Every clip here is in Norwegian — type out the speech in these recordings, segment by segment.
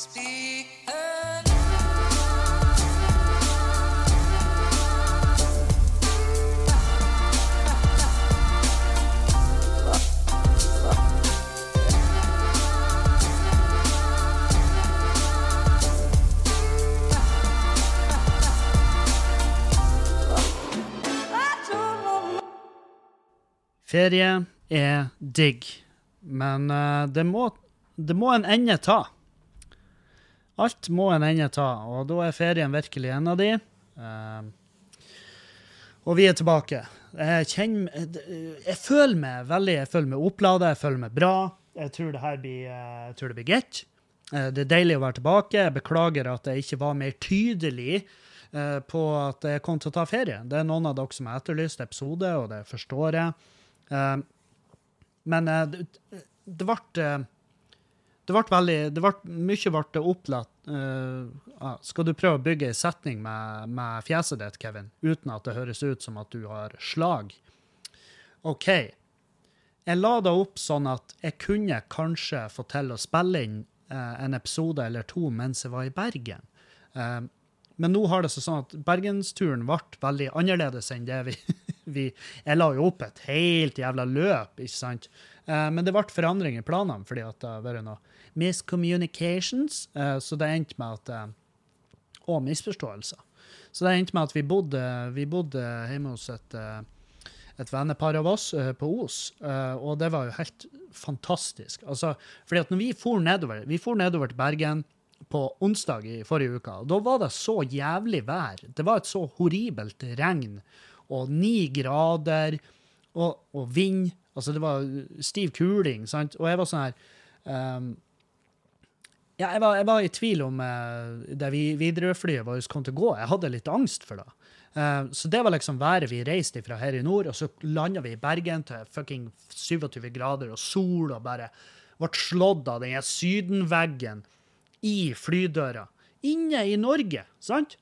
Ferie er digg, men eh, det, må, det må en ende ta. Alt må en ende ta, og da er ferien virkelig en av de. Eh, og vi er tilbake. Jeg kjenner Jeg, føler meg veldig jeg føler meg opplada, jeg føler meg bra. Jeg tror det her blir, eh, jeg det blir greit. Eh, Det er deilig å være tilbake. Jeg beklager at jeg ikke var mer tydelig eh, på at jeg kom til å ta ferie. Det er noen av dere som har etterlyst episode, og det forstår jeg. Eh, Men det, ble det ble veldig det ble, Mye ble opplatt. Ah, skal du prøve å bygge en setning med, med fjeset ditt, Kevin, uten at det høres ut som at du har slag? OK. Jeg la det opp sånn at jeg kunne kanskje få til å spille inn uh, en episode eller to mens jeg var i Bergen. Uh, men nå har det seg sånn at bergensturen ble veldig annerledes enn det vi, vi Jeg la jo opp et helt jævla løp, ikke sant? Men det ble forandring i planene fordi at det har vært noe miscommunications, eh, så det endte med at eh, Og misforståelser. Så det endte med at vi bodde, vi bodde hjemme hos et, eh, et vennepar av oss på Os, og det var jo helt fantastisk. Altså, fordi at når vi for nedover, vi for nedover til Bergen på onsdag i forrige uke, da var det så jævlig vær. Det var et så horribelt regn, og ni grader, og, og vind. Altså, det var stiv kuling, sant? Og jeg var sånn her ehm, ja, jeg var, jeg var i tvil om uh, det Widerøe-flyet vårt kom til å gå. Jeg hadde litt angst for det. Eh, så det var liksom været vi reiste fra her i nord, og så landa vi i Bergen til fucking 27 grader og sol, og bare ble slått av den sydenveggen i flydøra. Inne i Norge, sant?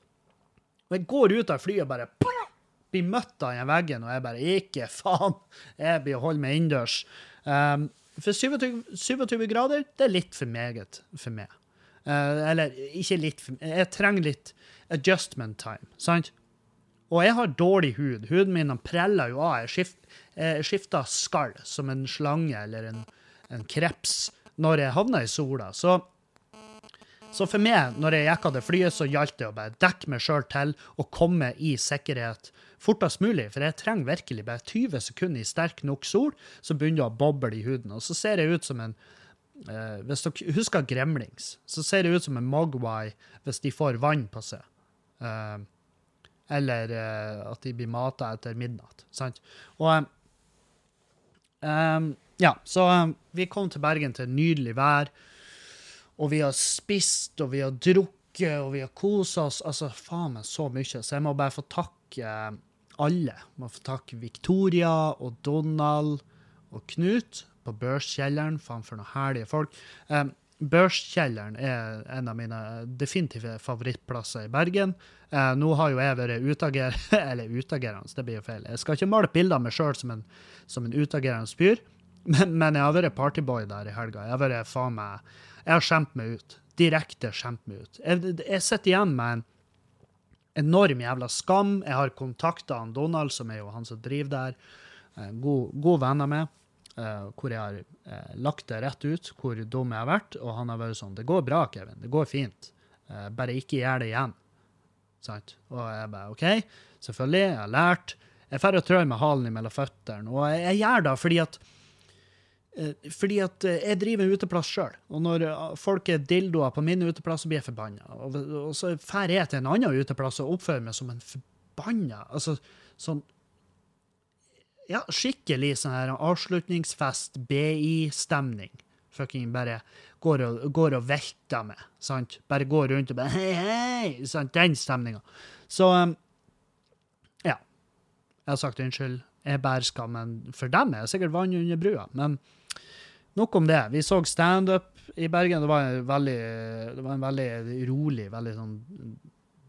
Og jeg går ut av flyet og bare blir møtt av den veggen, og jeg bare Ikke faen! Jeg blir å holde meg innendørs. Um, for 27, 27 grader, det er litt for meget for meg. Uh, eller ikke litt for Jeg trenger litt adjustment time, sant? Og jeg har dårlig hud. Huden min preller jo av. Jeg skifter skall som en slange eller en, en kreps når jeg havner i sola. Så, så for meg, når jeg gikk av det flyet, så gjaldt det å bare dekke meg sjøl til og komme i sikkerhet fortest mulig. For jeg trenger virkelig bare 20 sekunder i sterk nok sol, så begynner det å boble i huden. Og så ser jeg ut som en eh, Hvis dere husker Gremlings, så ser det ut som en Mogwai hvis de får vann på seg. Eh, eller eh, at de blir mata etter midnatt. Sant? Og eh, em, Ja, så em, vi kom til Bergen til nydelig vær, og vi har spist, og vi har drukket, og vi har kosa oss. Altså, faen meg så mye. Så jeg må bare få takke eh, alle. Må få takke Victoria og Donald og Knut på Børskjelleren. Faen, for noen herlige folk. Um, Børskjelleren er en av mine definitive favorittplasser i Bergen. Eh, nå har jo jeg vært utager... Eller utagerende, det blir jo feil. Jeg skal ikke male bilder av meg sjøl som som en utagerende fyr, men, men jeg har vært partyboy der i helga. Jeg har vært faen meg Jeg har skjemt meg ut. Direkte skjemt meg ut. Jeg, jeg sitter igjen med en enorm jævla skam. Jeg har kontakta Donald, som er jo han som driver der. God, god venn av meg. eh, hvor jeg har eh, lagt det rett ut hvor dum jeg har vært. Og han har vært sånn Det går bra, Kevin. Det går fint. Eh, bare ikke gjør det igjen. Sant? Og jeg bare OK, selvfølgelig. Jeg har lært. Jeg drar og trør med halen mellom føttene. Og jeg, jeg gjør det fordi at eh, fordi at eh, jeg driver uteplass sjøl, og når eh, folk er dildoer på min uteplass, så blir jeg forbanna. Og, så drar jeg til en annen uteplass og oppfører meg som en forbanna Altså sånn Ja, skikkelig sånn her avslutningsfest, BI-stemning. Fucking bare går og, går og velter med, sant? Bare går rundt og bare hei, hei! Sant? Den stemninga. Så um, ja. Jeg har sagt unnskyld. Jeg bærer skammen for dem. Jeg er sikkert vann under brua. Men nok om det. Vi så standup i Bergen. Det var en veldig, var en veldig rolig, veldig sånn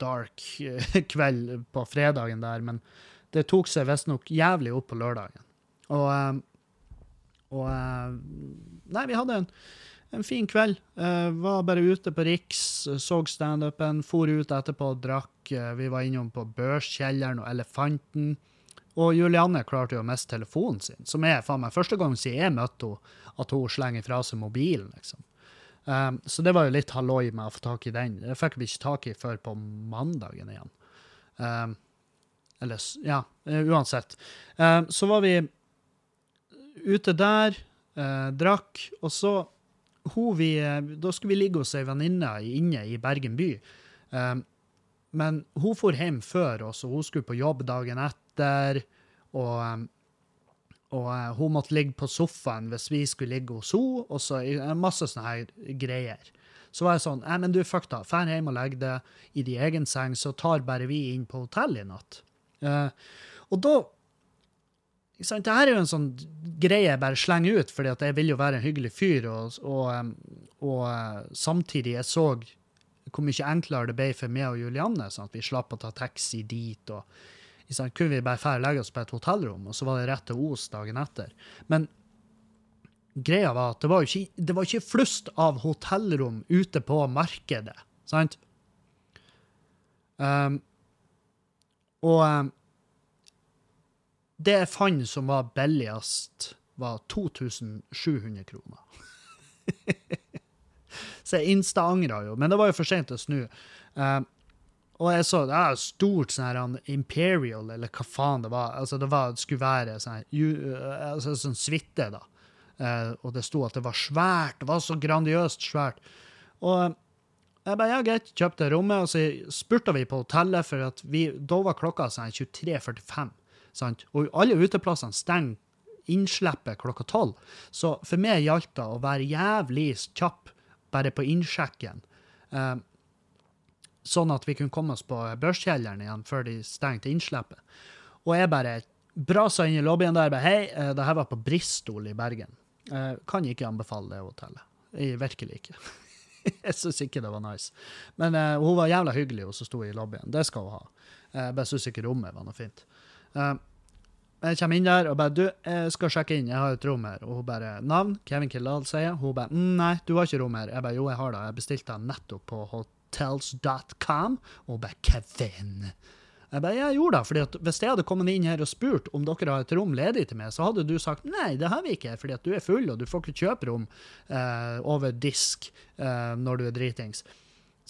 dark eh, kveld på fredagen der. Men det tok seg visstnok jævlig opp på lørdagen. Og, eh, og eh, Nei, vi hadde en en fin kveld. Jeg var bare ute på Riks, så standupen, for ut etterpå og drakk. Vi var innom på Børskjelleren og Elefanten. Og Julianne klarte jo å miste telefonen sin, som er faen meg første gang siden jeg møtte henne, at hun slenger fra seg mobilen, liksom. Um, så det var jo litt halloi med å få tak i den. Det fikk vi ikke tak i før på mandagen igjen. Um, eller Ja, uansett. Um, så var vi ute der, uh, drakk, og så hun vi, Da skulle vi ligge hos ei venninne inne i Bergen by. Men hun for hjem før oss, og hun skulle på jobb dagen etter. Og, og uh, hun måtte ligge på sofaen hvis vi skulle ligge hos henne, og så masse sånne her greier. Så var jeg sånn Nei, men du, fuck da. Drar hjem og legger deg i din egen seng, så tar bare vi inn på hotell i natt. Uh, og da sant, Det her er jo en sånn greie jeg bare slenger ut, fordi at jeg vil jo være en hyggelig fyr, og, og, og samtidig jeg så hvor mye enklere det ble for meg og Julianne. sånn at Vi slapp å ta taxi dit. og sånn, Kunne vi bare dra legge oss på et hotellrom, og så var det rett til Os dagen etter. Men greia var at det var ikke, det var ikke flust av hotellrom ute på markedet. sant? Um, og um, det jeg fant som var billigst, var 2700 kroner. Så jeg insta-angra jo, men det var jo for sent å snu. Uh, og jeg så det er stort sånn her Imperial, eller hva faen det var. Altså, det, var, skulle være sånn, uh, altså, sånn suite, da. Eh, og det sto at det var svært. Det var så grandiøst svært. Og jeg bare, ja, greit, kjøpte rommet, og så spurte vi på hotellet, for vi, da var klokka sånn 23.45. Sant? Og alle uteplassene stenger innslippet klokka tolv. Så for meg gjaldt det å være jævlig kjapp bare på innsjekken. Uh, sånn at vi kunne komme oss på børskjelleren igjen før de stengte innslippet. Og jeg bare brasa inn i lobbyen der. bare, Hei, uh, det her var på Bristol i Bergen. Uh, kan ikke anbefale det hotellet. Jeg, virkelig ikke. jeg syns ikke det var nice. Men uh, hun var jævla hyggelig, hun som sto i lobbyen. Det skal hun ha. Jeg bare syns ikke rommet var noe fint. Uh, jeg kommer inn der og bare 'Du, jeg skal sjekke inn, jeg har et rom her.' Og hun bare 'Navn?' Kevin Kildahl, sier jeg. Hun bare mm, 'Nei, du har ikke rom her.' Jeg bare 'Jo, jeg har det. Jeg bestilte den nettopp på hotels.com.' Og hun bare 'Kevin'. Jeg bare, jeg gjorde det, fordi at Hvis jeg hadde kommet inn her og spurt om dere har et rom ledig til meg, så hadde du sagt nei, det har vi ikke, fordi at du er full og du får ikke kjøpe rom eh, over disk eh, når du er dritings.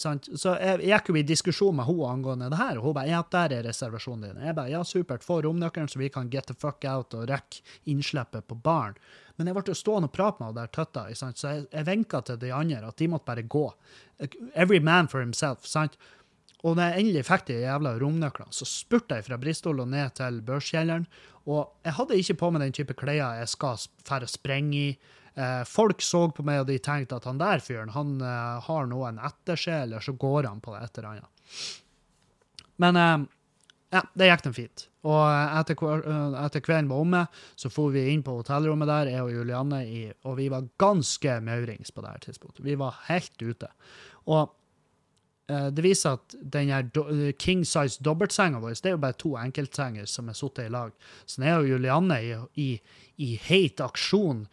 Sant? Så jeg, jeg jo i diskusjon med henne angående det her, og hun bare ja, der er reservasjonen din. Jeg bare ja, supert, få romnøkkelen så vi kan get the fuck out og rekke innslippet på baren. Men jeg ble jo stående og prate med henne der tøtta, så jeg, jeg vinka til de andre at de måtte bare gå. Every man for himself. sant? Og da jeg endelig fikk de jævla romnøklene, så spurte jeg fra Bristol og ned til børskjelleren. Og jeg hadde ikke på meg den type klær jeg skal fære sprenge i. Eh, folk så på meg, og de tenkte at han der fyren han eh, har noen etter seg, eller så går han på det et eller annet. Men eh, ja, det gikk den fint. Og etter, etter kvelden var omme, så for vi inn på hotellrommet der, jeg og Julianne, i, og vi var ganske maurings på det her tidspunktet. Vi var helt ute. Og det viser at den her king size dobbeltsenga vår det er jo bare to enkeltsenger som er sittet i lag. Så jeg og Julianne i, i, i heit aksjon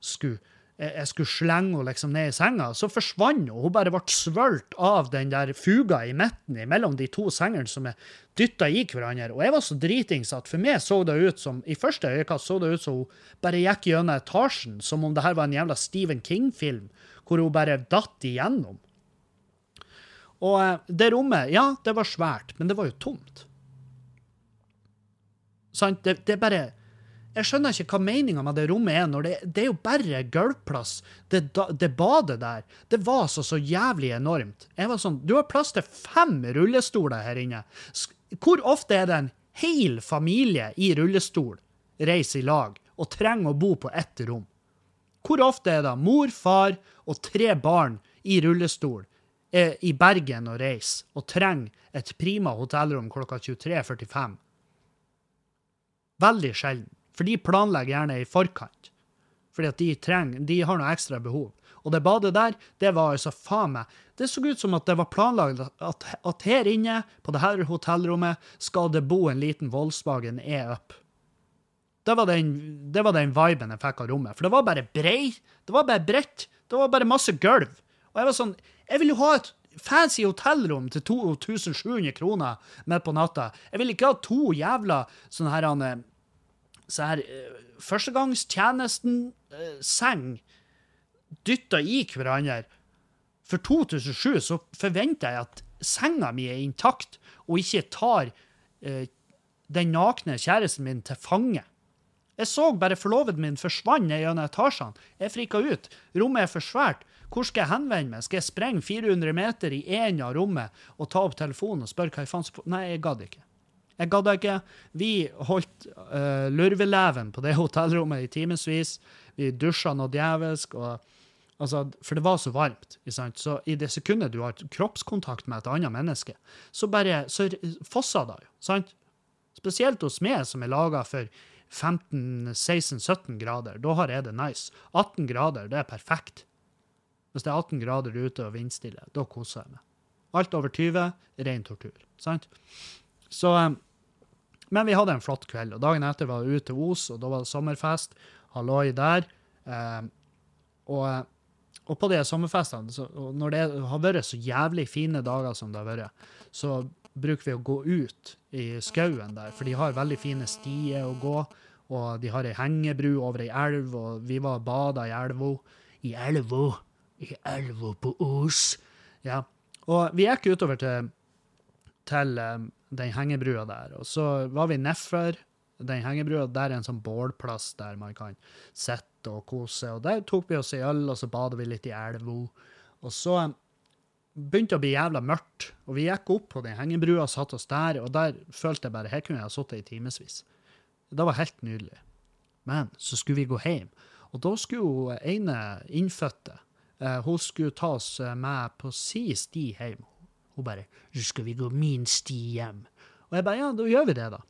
skulle jeg skulle slenge henne liksom ned i senga, så forsvant hun. Hun bare ble svølt av den der fuga i midten mellom de to sengene som er dytta i hverandre. Og jeg var så dritings at for meg så det ut som i første øyekast så det ut som hun bare gikk gjennom etasjen, som om det her var en jævla Stephen King-film, hvor hun bare datt igjennom. Og eh, det rommet, ja, det var svært, men det var jo tomt. Sant? Det, er bare jeg skjønner ikke hva meninga med det rommet er, når det, det er jo bare gulvplass. Det, det, badet der, det var så så jævlig enormt. Jeg var sånn, Du har plass til fem rullestoler her inne. Hvor ofte er det en hel familie i rullestol reiser i lag og trenger å bo på ett rom? Hvor ofte er det mor, far og tre barn i rullestol er i Bergen og reiser og trenger et prima hotellrom klokka 23.45? Veldig sjelden. For de planlegger gjerne i forkant. Fordi at de, trenger, de har noe ekstra behov. Og det badet der, det var altså faen meg Det så ut som at det var planlagt at, at her inne, på det her hotellrommet, skal det bo en liten Volkswagen E-up. Det var, den, det var den viben jeg fikk av rommet. For det var bare brei, det var bare bredt, Det var bare masse gulv. Og jeg var sånn Jeg vil jo ha et fancy hotellrom til 2700 kroner midt på natta. Jeg vil ikke ha to jævla sånne her, eh, så her eh, Førstegangstjenesten-seng dytta i hverandre. For 2007 så forventer jeg at senga mi er intakt, og ikke tar eh, den nakne kjæresten min til fange. Jeg så bare forloveden min forsvant ned gjennom etasjene. Jeg frika ut. Rommet er for svært. Hvor skal jeg henvende meg? Skal jeg sprenge 400 meter i én av rommet og ta opp telefonen og spørre hva jeg fant på? Nei, jeg gadd ikke. Jeg gadd ikke. Vi holdt uh, lurveleven på det hotellrommet i timevis. Vi dusja noe djevelsk. Altså, for det var så varmt. Så i det sekundet du har kroppskontakt med et annet menneske, så bare så fosser det sant? Spesielt hos meg, som er laga for 15-16-17 grader. Da har jeg det nice. 18 grader, det er perfekt. Hvis det er 18 grader ute og vindstille, da koser jeg meg. Alt over 20, ren tortur. Sant? Så eh, Men vi hadde en flott kveld, og dagen etter var vi ute til Os, og da var det sommerfest. Halloi der. Eh, og, og, på de sommerfestene, så, når det har vært så jævlig fine dager som det har vært, så bruker vi å gå ut i skauen der, for de har veldig fine stier å gå. Og de har ei hengebru over ei elv, og vi var og bada i elva. I elva i elva på Os. Ja. Og vi gikk utover til, til um, den hengebrua der, og så var vi nedfor den hengebrua. Der er en sånn bålplass der man kan sitte og kose. Og der tok vi oss en øl, og så badet vi litt i elva. Og så um, begynte det å bli jævla mørkt, og vi gikk opp på den hengebrua og satte oss der, og der følte jeg bare Her kunne jeg ha sittet i timevis. Det var helt nydelig. Men så skulle vi gå hjem, og da skulle ene innfødte Uh, hun skulle ta oss eh, med på si sti hjem. Hun bare 'Så skal vi gå min sti hjem'. Og jeg bare 'Ja, da gjør vi det, da'.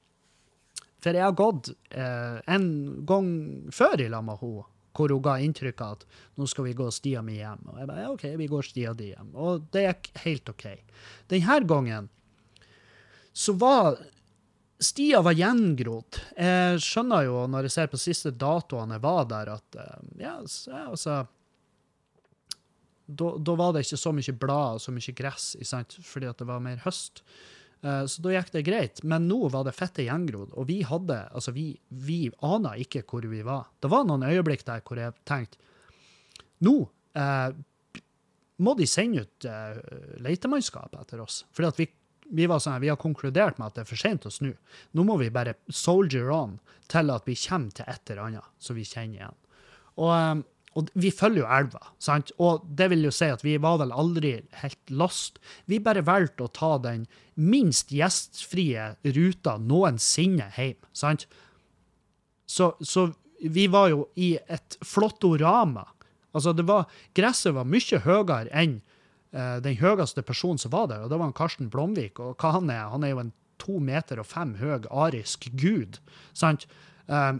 For jeg har gått eh, en gang før i lag med henne, hvor hun ga inntrykk av at 'nå skal vi gå stia mi hjem'. Og jeg bare 'ja, OK, vi går stia di hjem'. Og det gikk helt OK. Denne gangen så var Stia var gjengrodd. Jeg skjønner jo, når jeg ser på siste datoene jeg var der, at ja, altså da, var det ikke så mye blad og så mye gress, fordi det var mer høst. Uh, så da gikk det greit. Men nå var det fette gjengrodd, og vi hadde, altså vi, vi ana ikke hvor vi var. Det var noen øyeblikk der hvor jeg tenkte nå uh, må de sende ut uh, letemannskap etter oss. Fordi at vi, vi, var sånn, vi har konkludert med at det er for sent å snu. Nå må vi bare soldier on til at vi kommer til et eller annet som vi kjenner igjen. Og og vi følger jo elva, sant? Og det vil jo si at vi var vel aldri helt lost. Vi bare valgte å ta den minst gjestfrie ruta noensinne hjem, sant? Så, så vi var jo i et flottorama. Altså, det var, gresset var mye høyere enn uh, den høyeste personen som var der, og det var en Karsten Blomvik. Og hva han er? Han er jo en to meter og fem høy arisk gud, sant? Uh,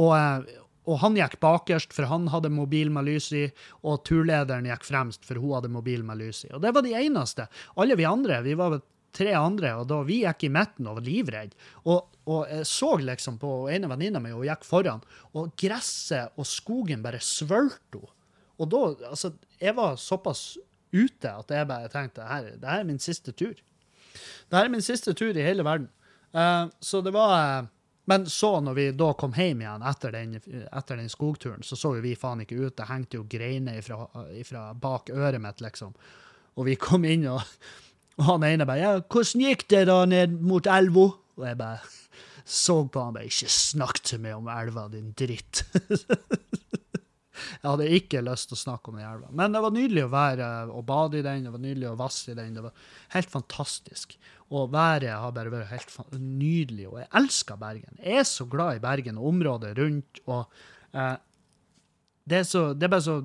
og, eh, og han gikk bakerst, for han hadde mobil med lys i, og turlederen gikk fremst, for hun hadde mobil med lys i. Og det var de eneste. Alle vi andre, vi var tre andre, og da vi gikk i midten og var livredde. Og, og, jeg så liksom på ene venninna mi, og gikk foran, og gresset og skogen bare svølte henne. Og da, altså, jeg var såpass ute at jeg bare tenkte her, det her er min siste tur. Det her er min siste tur i hele verden. Uh, så det var uh, men så, når vi da kom hjem igjen etter den, etter den skogturen, så så jo vi faen ikke ut. Det hengte jo greiner ifra, ifra bak øret mitt, liksom. Og vi kom inn, og, og han ene bare ja, 'Hvordan gikk det da ned mot elva?' Og jeg bare så på han bare 'Ikke snakk til meg om elva, din dritt'. jeg hadde ikke lyst til å snakke om den elva. Men det var nydelig å være og bade i den, det var nydelig å vasse i den. Det var helt fantastisk. Og været har bare vært helt nydelig. Og jeg elsker Bergen. Jeg er så glad i Bergen og området rundt. og eh, det, er så, det er bare så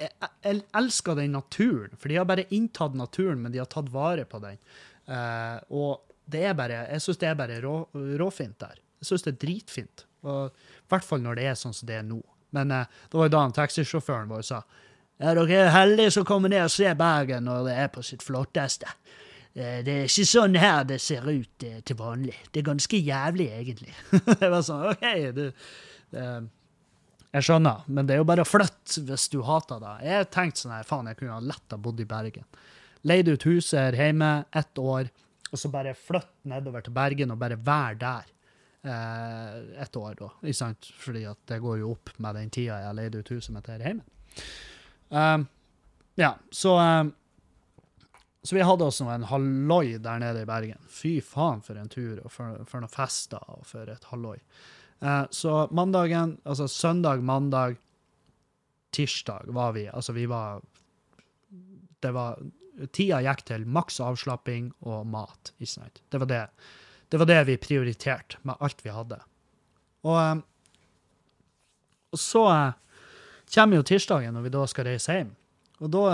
jeg, jeg, elsker den naturen, for de har bare inntatt naturen, men de har tatt vare på den. Eh, og det er bare, jeg syns det er bare rå, råfint der. Jeg syns det er dritfint. Og, I hvert fall når det er sånn som det er nå. Men eh, det var jo da taxisjåføren vår sa ja, dere er heldige som kommer ned og ser Bergen når det er på sitt flotteste. Eh, det er ikke sånn her det ser ut eh, til vanlig. Det er ganske jævlig, egentlig. jeg var sånn, OK, det, Jeg skjønner, men det er jo bare å flytte hvis du hater det. Jeg tenkte sånn her, faen, jeg kunne lett ha bodd i Bergen. Leid ut huset her hjemme ett år, og så bare flytte nedover til Bergen og bare være der eh, ett år, da. Ikke sant? Fordi at det går jo opp med den tida jeg har leid ut huset mitt her hjemme. Um, ja, så um, Så vi hadde oss nå en halloi der nede i Bergen. Fy faen for en tur, og for, for noen fester, og for et halloi. Eh, så mandagen, altså søndag, mandag, tirsdag var vi Altså, vi var Det var Tida gikk til maks avslapping og mat. ikke sant? Det var det, det var det vi prioriterte med alt vi hadde. Og, eh, og så eh, kommer jo tirsdagen, når vi da skal reise hjem. Og da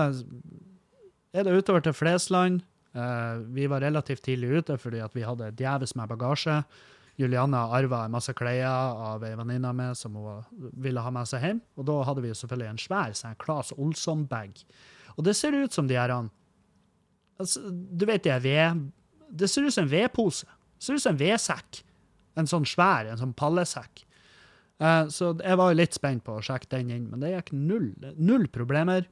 er det utover til Flesland. Uh, vi var relativt tidlig ute fordi vi hadde djevelsk med bagasje. Julianne arva en masse klær av ei venninne meg som hun ville ha med seg hjem. Og da hadde vi selvfølgelig en svær sånn Claes Olsson-bag. Og det ser ut som de her altså, Du vet de er ved... Det ser ut som en vedpose. Det ser ut som en vedsekk. En sånn svær, en sånn pallesekk. Uh, så jeg var jo litt spent på å sjekke den inn, men det gikk null, null problemer.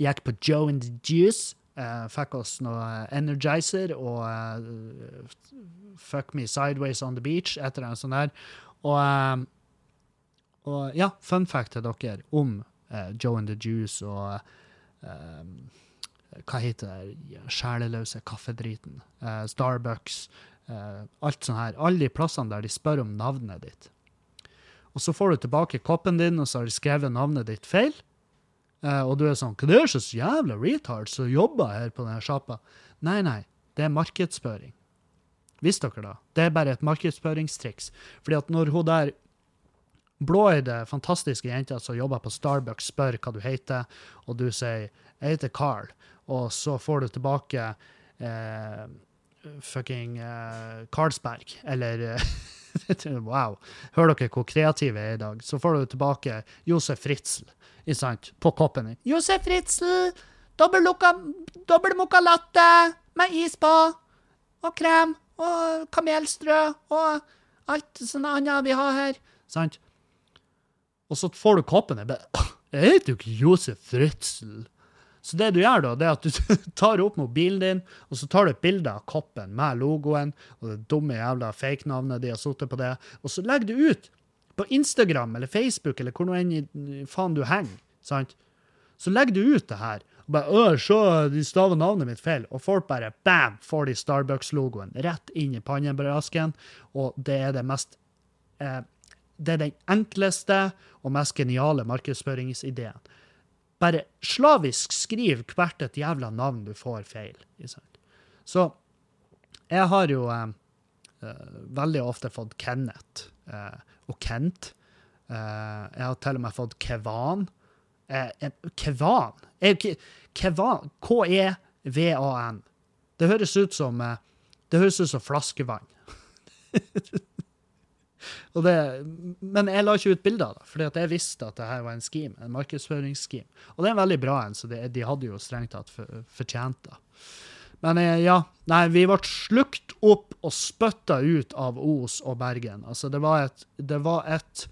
Gikk på Joe and the Juice. Uh, fikk oss noe Energizer og uh, Fuck Me Sideways on the Beach, etter annet sånt der. Og, eh, og ja, fun fact til dere om uh, Joe and the Juice og eh, hva heter det, sjeleløse kaffedriten. Eh, Starbucks. eh, alt sånn her. Alle de plassene der de spør om navnet ditt. Og så får du tilbake koppen din, og så har de skrevet navnet ditt feil. Eh, og du er sånn Hva det er så jævla retards som jobber her på denne sjappa? Nei, nei. Det er markedsføring. Visste dere da? Det er bare et markedsføringstriks. Fordi at når hun der blåøyde, fantastiske jenta som jobber på Starbucks, spør hva du heter, og du sier 'Jeg heter Carl', og så får du tilbake eh, fucking eh, Carlsberg, eller eh, Wow. Hører dere hvor kreative jeg er i dag? Så får du tilbake Josef Fritzel, ikke sant, på koppen. Josef Ritzel! Dobbeltmokka latte med is på! Og krem og kamelstrø og alt sånt annet vi har her. Sant? Og så får du koppen. Jeg bare Jeg heter jo ikke Josef Ritzel. Så det du gjør da, det er at du tar opp mobilen din, og så tar du et bilde av koppen med logoen og det dumme jævla fake-navnet de har sittet på det, og så legger du ut på Instagram eller Facebook eller hvor nå enn faen du henger. sant? Så legger du ut det her. og bare, øh, se, de staver navnet mitt feil. Og folk bare bam, får de Starbucks-logoen rett inn i pannebrasken. Og det er det mest eh, Det er den enkleste og mest geniale markedsføringsideen. Bare slavisk skriv hvert et jævla navn du får feil. Så jeg har jo eh, eh, veldig ofte fått Kenneth eh, og Kent. Eh, jeg har til og med fått Kevan. Eh, Kevan? Kevan? K-e-v-a-n. Det høres ut som eh, Det høres ut som flaskevann. Det, men jeg la ikke ut bilder, da, fordi at jeg visste at det her var en scheme, en markedsføringsscheme. Og det er en veldig bra en, så det, de hadde jo strengt tatt fortjent det. Men eh, ja, nei, vi ble slukt opp og spytta ut av Os og Bergen. Altså, det var et, det var et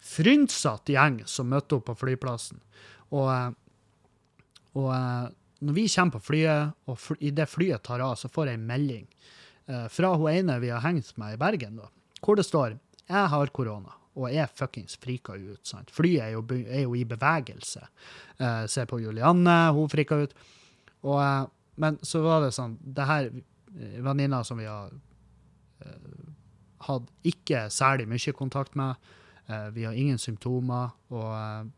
frynsete gjeng som møtte opp på flyplassen. Og, eh, og eh, når vi kommer på flyet, og fly, i det flyet tar av, så får jeg en melding fra hun ene vi har hengt med i Bergen, da, hvor det står 'Jeg har korona', og jeg fuckings frika ut. sant? Flyet er jo, er jo i bevegelse. Eh, se på Julianne, hun frika ut. Og, men så var det sånn Det her eh, venninna som vi har eh, hatt ikke særlig mye kontakt med. Eh, vi har ingen symptomer. Og,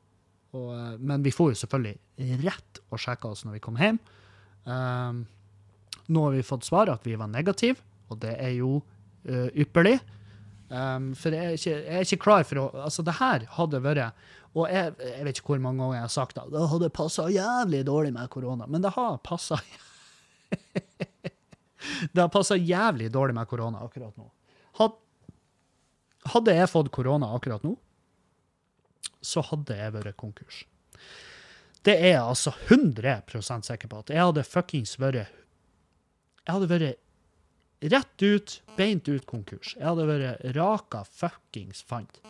og, men vi får jo selvfølgelig rett å sjekke oss når vi kommer hjem. Um, nå har vi fått svar at vi var negative, og det er jo uh, ypperlig. Um, for jeg er, ikke, jeg er ikke klar for å Altså, det her hadde vært Og jeg, jeg vet ikke hvor mange ganger jeg har sagt det. Det hadde passa jævlig dårlig med korona. Men det har passa Det har passa jævlig dårlig med korona akkurat nå. Hadde jeg fått korona akkurat nå, så hadde jeg vært konkurs. Det er jeg altså 100% sikker på. At jeg hadde fuckings vært Jeg hadde vært rett ut, beint ut konkurs. Jeg hadde vært raka fuckings fant.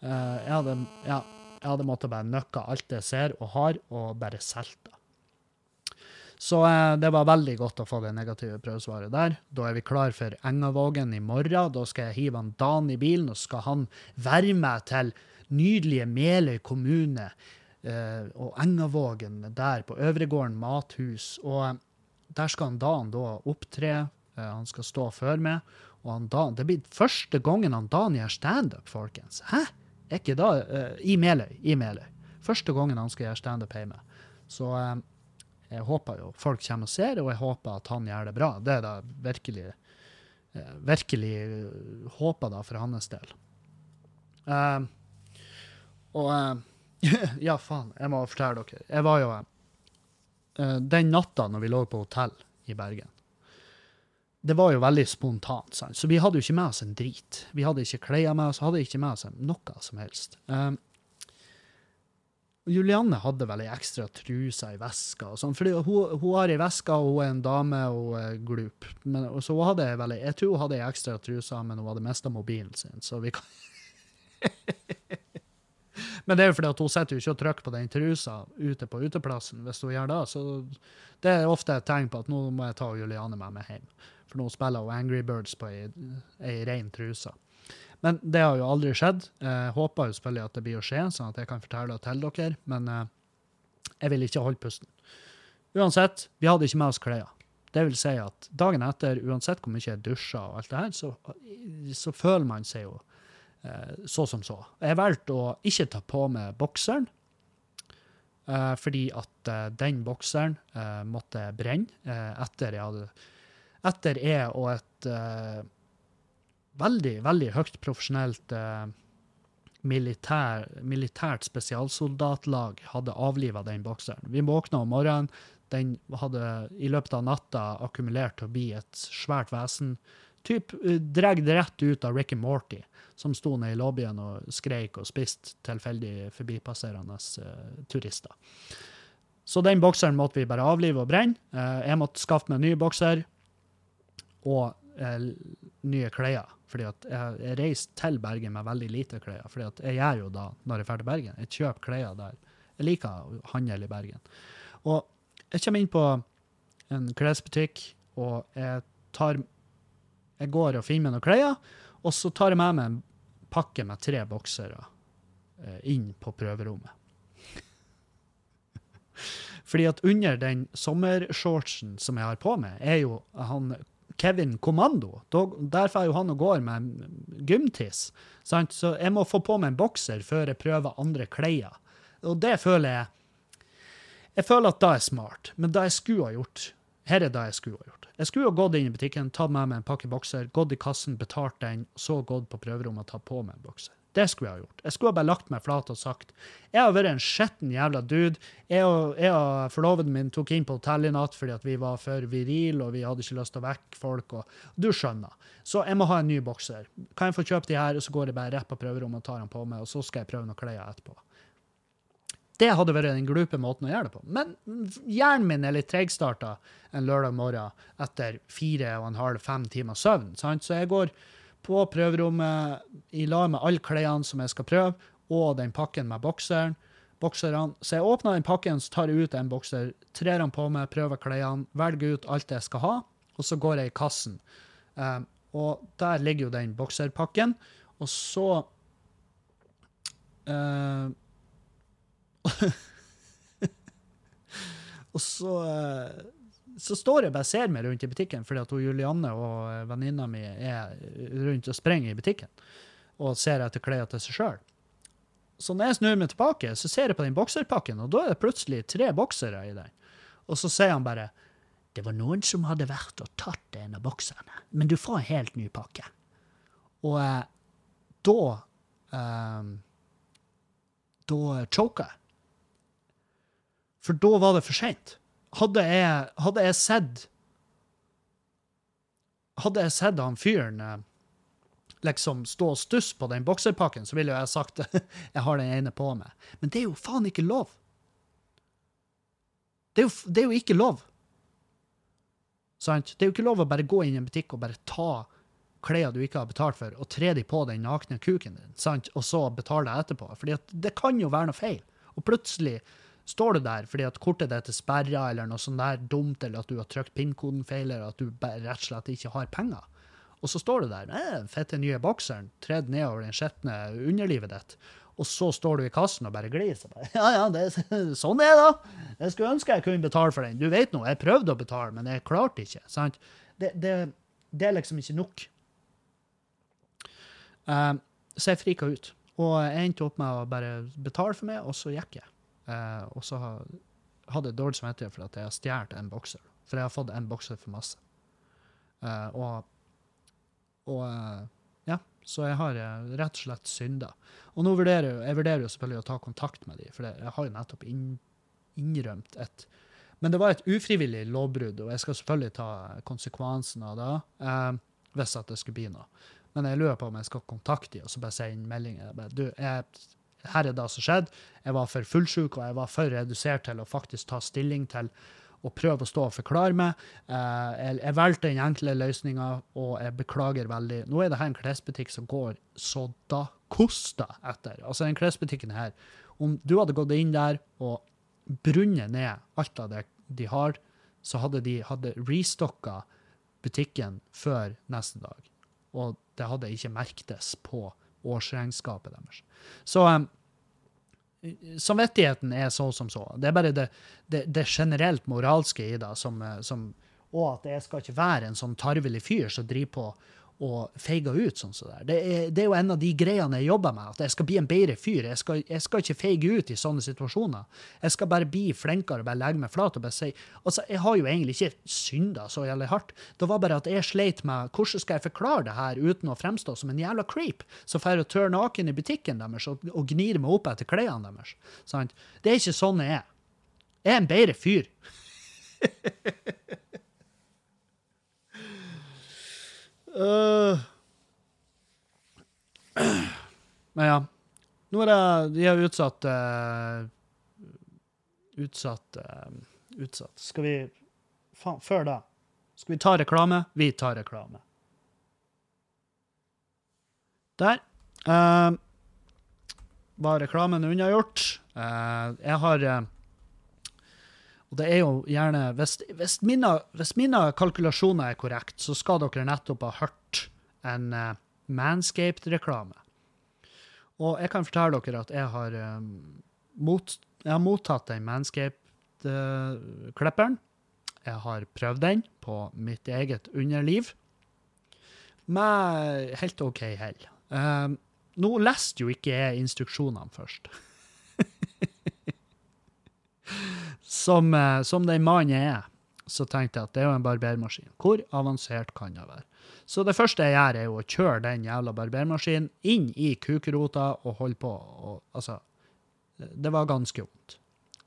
Eh, jeg hadde, ja, hadde måttet bare nøkke alt jeg ser og har, og bare solgt det. Så eh, det var veldig godt å få det negative prøvesvaret der. Da er vi klar for Engavågen i morgen. Da skal jeg hive han Dan i bilen, og skal han være med til nydelige Meløy kommune eh, og Engavågen der på Øvregården mathus. Og eh, der skal han Dan da opptre. Eh, han skal stå før meg. Og han Dan, det blir første gangen han Dan gjør standup, folkens. Hæ? Er ikke da eh, I Meløy. I Meløy. Første gangen han skal gjøre standup hjemme. Så eh, jeg håper jo folk kommer og ser, og jeg håper at han gjør det bra. Det er da virkelig eh, virkelig eh, håper da for hans del. Uh, og uh, Ja, faen, jeg må fortelle dere. Jeg var jo uh, Den natta når vi lå på hotell i Bergen Det var jo veldig spontant, sant? så vi hadde jo ikke med oss en drit. Vi hadde ikke klær med oss, hadde ikke med oss noe som helst. Eh, Julianne hadde vel ei ekstra truse i veska. og sånn, fordi hun, hun har ei veske, og hun er en dame og er glup. Men, og så hun hadde vel, Jeg tror hun hadde ei ekstra truse, men hun hadde mista mobilen sin. så vi kan... men det er jo fordi at hun sitter ikke og trykker på den trusa ute på uteplassen. hvis hun gjør det, så Det er ofte et tegn på at nå må jeg ta Julianne med meg hjem. For nå spiller hun Angry Birds på ei, ei ren truse. Men det har jo aldri skjedd. Jeg håper jo selvfølgelig at det blir å skje, sånn at jeg kan fortelle det til dere. Men eh, jeg vil ikke holde pusten. Uansett, vi hadde ikke med oss klær. Det vil si at dagen etter, uansett hvor mye jeg dusja og alt det her, så, så føler man seg jo eh, så som så. Jeg valgte å ikke ta på meg bokseren, eh, fordi at eh, den bokseren eh, måtte brenne eh, etter jeg hadde Etter jeg og et eh, veldig, veldig høyt profesjonelt eh, militær, militært spesialsoldatlag hadde avliva den bokseren. Vi våkna om morgenen, den hadde i løpet av natta akkumulert til å bli et svært vesen. Typ uh, dregd rett ut av Ricky Morty, som sto nede i lobbyen og skreik og spiste tilfeldig forbipasserende uh, turister. Så den bokseren måtte vi bare avlive og brenne. Uh, jeg måtte skaffe meg en ny bokser og uh, nye klær. Fordi at jeg, reiser til Bergen med veldig lite klær. fordi at jeg gjør jo da, når jeg drar til Bergen, jeg kjøper klær der. Jeg liker å handle i Bergen. Og jeg kommer inn på en klesbutikk, og jeg tar Jeg går og finner meg noen klær, og så tar jeg med meg en pakke med tre boksere eh, inn på prøverommet. Fordi at under den sommershortsen som jeg har på meg, er jo han Kevin Kommando. Der får jo han og går med gymtiss. Sant? Så jeg må få på meg en bokser før jeg prøver andre klær. Og det føler jeg Jeg føler at det er smart. Men det jeg skulle ha gjort Her er det jeg skulle ha gjort. Jeg skulle ha gått inn i butikken, tatt med meg en pakke bokser, gått i kassen, betalt den, så gått på prøverommet og tatt på meg en bokser. Det skulle jeg ha gjort. Jeg skulle ha bare lagt meg flat og sagt jeg har vært en skitten jævla dude. Jeg og, jeg og forloveden min tok inn på hotell i natt fordi vi var for virile og vi hadde ikke lyst til å vekke folk. og Du skjønner. Så jeg må ha en ny bokser. Kan jeg få kjøpt de her, og så går jeg bare rett på prøverommet og tar den på meg, og så skal jeg prøve noen klær etterpå. Det hadde vært den glupe måten å gjøre det på. Men hjernen min er litt tregstarta en lørdag morgen etter fire og en halv, fem timer søvn. Sant? Så jeg går på prøverommet i lag med alle klærne som jeg skal prøve, og den pakken med bokseren. bokserne. Så jeg åpner den pakken, så tar jeg ut en bokser, trer den på meg, prøver klærne, velger ut alt jeg skal ha, og så går jeg i kassen. Um, og der ligger jo den bokserpakken, og så uh, Og så uh, så står jeg bare og ser meg rundt i butikken fordi at hun Julianne og venninna mi er rundt og sprenger i butikken og ser etter klær til seg sjøl. Så når jeg snur meg tilbake, så ser jeg på den bokserpakken, og da er det plutselig tre boksere i den. Og så sier han bare det var noen som hadde vært og tatt en av bokserne, men du får en helt ny pakke. Og eh, da eh, Da choka jeg. For da var det for seint hadde jeg, hadde jeg sett Hadde jeg sett han fyren eh, liksom stå og stusse på den bokserpakken, så ville jo jeg sagt jeg har den ene på meg. Men det er jo faen ikke lov. Det er jo, det er jo ikke lov. Sant? Det er jo ikke lov å bare gå inn i en butikk og bare ta klær du ikke har betalt for, og tre de på den nakne kuken din, sant? og så betale etterpå. Fordi det kan jo være noe feil. Og plutselig står du der fordi at kortet ditt er sperra, eller noe sånt der dumt, eller at du har trykt pinnkoden feil, eller at du rett og slett ikke har penger. Og så står du der den fette nye bokseren tredd nedover den skitne underlivet ditt, og så står du i kassen og bare gliser. Ja, ja, det, sånn er det, da. Jeg skulle ønske jeg kunne betale for den. Du vet nå, jeg prøvde å betale, men jeg klarte ikke. sant? Det, det, det er liksom ikke nok. Uh, så jeg frika ut. Og jeg endte opp med å bare betale for meg, og så gikk jeg. Eh, og så hadde jeg dårlig samvittighet for at jeg har stjålet en bokser. For jeg har fått en bokser for masse. Eh, og og eh, ja, så jeg har eh, rett og slett synda. Og nå vurderer jeg, jeg vurderer jo selvfølgelig å ta kontakt med dem, for jeg har jo nettopp inn, innrømt et Men det var et ufrivillig lovbrudd, og jeg skal selvfølgelig ta konsekvensen av det eh, hvis at det skulle bli noe. Men jeg lurer på om jeg skal kontakte dem og så bare sende melding. Jeg bare, du, jeg, her er det som skjedde. Jeg var for fullsjuk, og jeg var for redusert til å faktisk ta stilling til å prøve å stå og forklare meg. Eh, jeg, jeg valgte den enkle løsninga, og jeg beklager veldig. Nå er det her en klesbutikk som går så da kosta etter. Altså, den klesbutikken her, om du hadde gått inn der og brunnet ned alt av det de har, så hadde de hadde restocka butikken før neste dag. Og det hadde ikke merktes på årsregnskapet deres. Så um, samvittigheten er så som så. Det er bare det, det, det generelt moralske i det, som, eh, som, og at jeg skal ikke være en sånn tarvelig fyr som driver på og feige ut sånn som det er, det er jo en av de greiene jeg jobber med, at jeg skal bli en bedre fyr. Jeg skal, jeg skal ikke feige ut i sånne situasjoner. Jeg skal bare bli flinkere og bare legge meg flat og bare si Altså, jeg har jo egentlig ikke synda så jævlig hardt. Det var bare at jeg sleit med hvordan skal jeg forklare det her uten å fremstå som en jævla creep som drar og tør naken i butikken deres og, og gnir meg opp etter klærne deres. Sant? Det er ikke sånn jeg er. Jeg er en bedre fyr. Øh. Men ja. Nå er det De har utsatt uh, Utsatt uh, Utsatt. Skal vi Faen, før da. Skal vi ta reklame? Vi tar reklame. Der. Uh, var reklamen unnagjort. Uh, jeg har eh, og det er jo gjerne Hvis, hvis, mine, hvis mine kalkulasjoner er korrekt, så skal dere nettopp ha hørt en uh, Manscaped-reklame. Og jeg kan fortelle dere at jeg har, um, mot, jeg har mottatt den Manscaped-klipperen. jeg har prøvd den på mitt eget underliv. Med helt OK hell. Um, nå leste jo ikke jeg instruksjonene først. som, eh, som den mannen jeg er, så tenkte jeg at det er jo en barbermaskin. Hvor avansert kan det være? Så det første jeg gjør, er jo å kjøre den jævla barbermaskinen inn i kukrota og holde på. Og, altså, det var ganske vondt.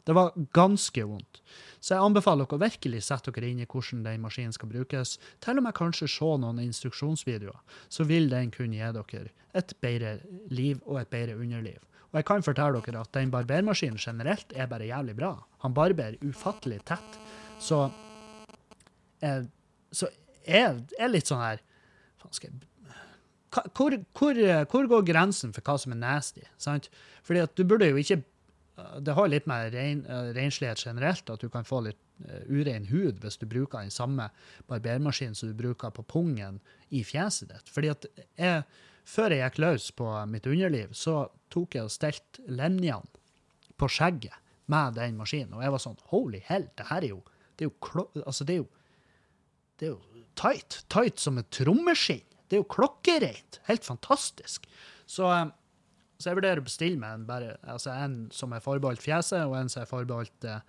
Det var ganske vondt. Så jeg anbefaler dere å virkelig sette dere inn i hvordan den maskinen skal brukes. Til og med kanskje se noen instruksjonsvideoer, så vil den kunne gi dere et bedre liv og et bedre underliv. Og jeg kan fortelle dere at den barbermaskinen generelt er bare jævlig bra. Han barberer ufattelig tett. Så jeg, så jeg er litt sånn her jeg hvor, hvor, hvor går grensen for hva som er nasty? Sant? Fordi at du burde jo ikke Det har litt med rein, renslighet generelt, at du kan få litt eh, urein hud hvis du bruker den samme barbermaskinen som du bruker på pungen i fjeset ditt. Fordi at jeg, før jeg gikk løs på mitt underliv, så tok jeg og stelte linjene på skjegget med den maskinen. Og jeg var sånn Holy hell, det her er jo Det er jo, klo, altså det er jo, det er jo tight. Tight som et trommeskinn. Det er jo klokkereint. Helt fantastisk. Så, eh, så jeg vurderer å bestille meg en, bare, altså en som er forbeholdt fjeset, og en som er forbeholdt eh,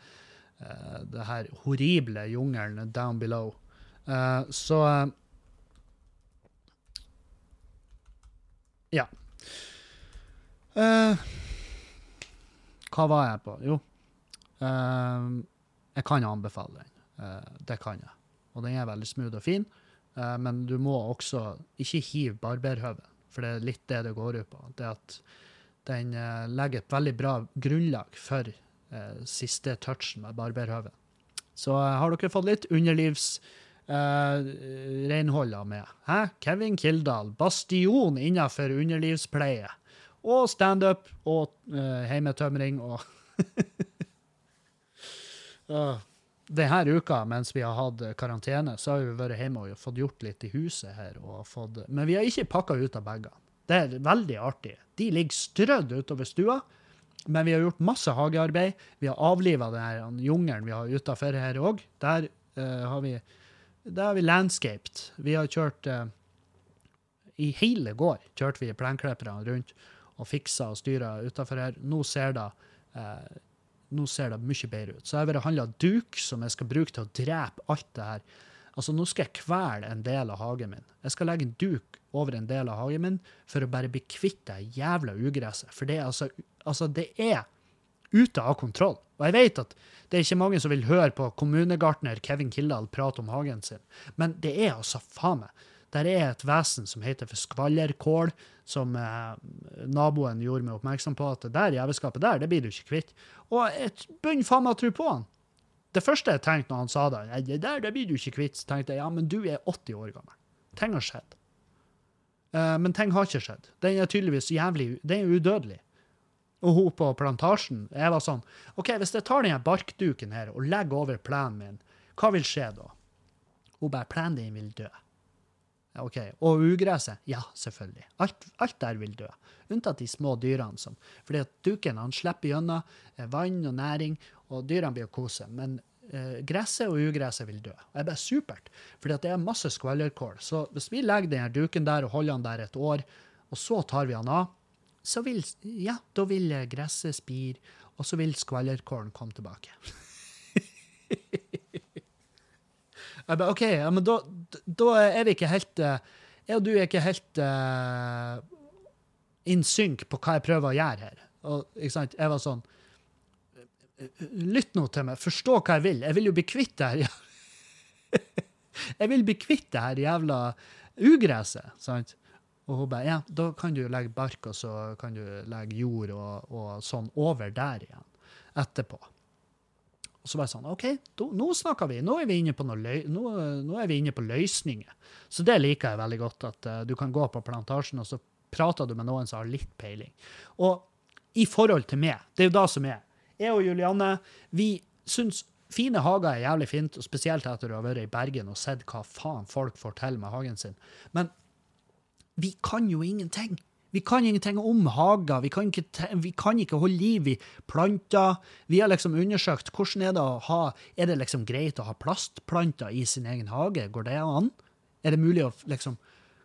eh, det her horrible jungelen down below. Uh, så Ja. Uh, hva var jeg på? Jo, uh, jeg kan anbefale den. Uh, det kan jeg. Og den er veldig smooth og fin. Men du må også ikke hive barberhøvet, for det er litt det det går ut på. Det at den legger et veldig bra grunnlag for siste touchen med barberhøvet. Så har dere fått litt underlivs uh, renholder med. Hæ? Kevin Kildahl, bastion innenfor underlivspleie. Og standup og uh, heimetømring og uh, Denne uka, mens vi har hatt karantene, så har vi vært hjemme og fått gjort litt i huset her. Fått, men vi har ikke pakka ut av bagene. Det er veldig artig. De ligger strødd utover stua. Men vi har gjort masse hagearbeid. Vi har avliva den jungelen vi har utafor her òg. Der, uh, har vi, der har vi landscaped. Vi har kjørt uh, I hele går kjørte vi plenklipperne rundt og fiksa og styra utafor her. Nå ser det uh, nå ser det mye bedre ut. Så jeg har vært handla duk som jeg skal bruke til å drepe alt det her. Altså, nå skal jeg kvele en del av hagen min. Jeg skal legge en duk over en del av hagen min for å bare bli kvitt det jævla ugresset. For det er altså, altså det er ute av kontroll. Og jeg vet at det er ikke mange som vil høre på kommunegartner Kevin Kildahl prate om hagen sin, men det er altså faen meg der er et vesen som heter for skvallerkål, som eh, naboen gjorde meg oppmerksom på at det der jævelskapet der, det blir du ikke kvitt. Og jeg begynner faen meg å tro på han. Det første jeg tenkte når han sa det, det der det blir du ikke kvitt, så tenkte jeg ja, men du er 80 år gammel. Ting har skjedd. Uh, men ting har ikke skjedd. Den er tydeligvis jævlig Den er udødelig. Og hun på plantasjen jeg var sånn OK, hvis jeg tar denne barkduken her og legger over plenen min, hva vil skje da? Hun bare Plenen din vil dø. OK. Og ugresset? Ja, selvfølgelig. Alt, alt, der vil dø. Unntatt de små dyrene. som, fordi at duken han slipper gjennom eh, vann og næring, og dyrene blir å kose. Men eh, gresset og ugresset vil dø. Og det er bare supert, fordi at det er masse skvallerkål. Så hvis vi legger denne duken der og holder den der et år, og så tar vi den av, så vil, ja, da vil gresset spire, og så vil skvallerkålen komme tilbake. Jeg bare, OK, ja, men da, da, er vi ikke helt eh, Jeg og du er ikke helt uh, in sync på hva jeg prøver å gjøre her. Og, ikke sant? Jeg var sånn Lytt nå til meg. Forstå hva jeg vil. Jeg vil jo bli kvitt det her Jeg vil bli kvitt det her jævla ugresset. sant? Og hun bare Ja, da kan du legge bark, og så kan du legge jord og, og sånn over der igjen etterpå. Og så bare sånn OK, do, nå snakker vi. Nå er vi, løy, nå, nå er vi inne på løsninger. Så det liker jeg veldig godt, at uh, du kan gå på plantasjen, og så prater du med noen som har litt peiling. Og i forhold til meg, det er jo da som er. Jeg og Julianne, vi syns fine hager er jævlig fint, og spesielt etter å ha vært i Bergen og sett hva faen folk får til med hagen sin. Men vi kan jo ingenting. Vi kan ingenting om hager. Vi kan, ikke, vi kan ikke holde liv i planter. Vi har liksom undersøkt hvordan er det å ha Er det liksom greit å ha plastplanter i sin egen hage? Går det an? Er det mulig å liksom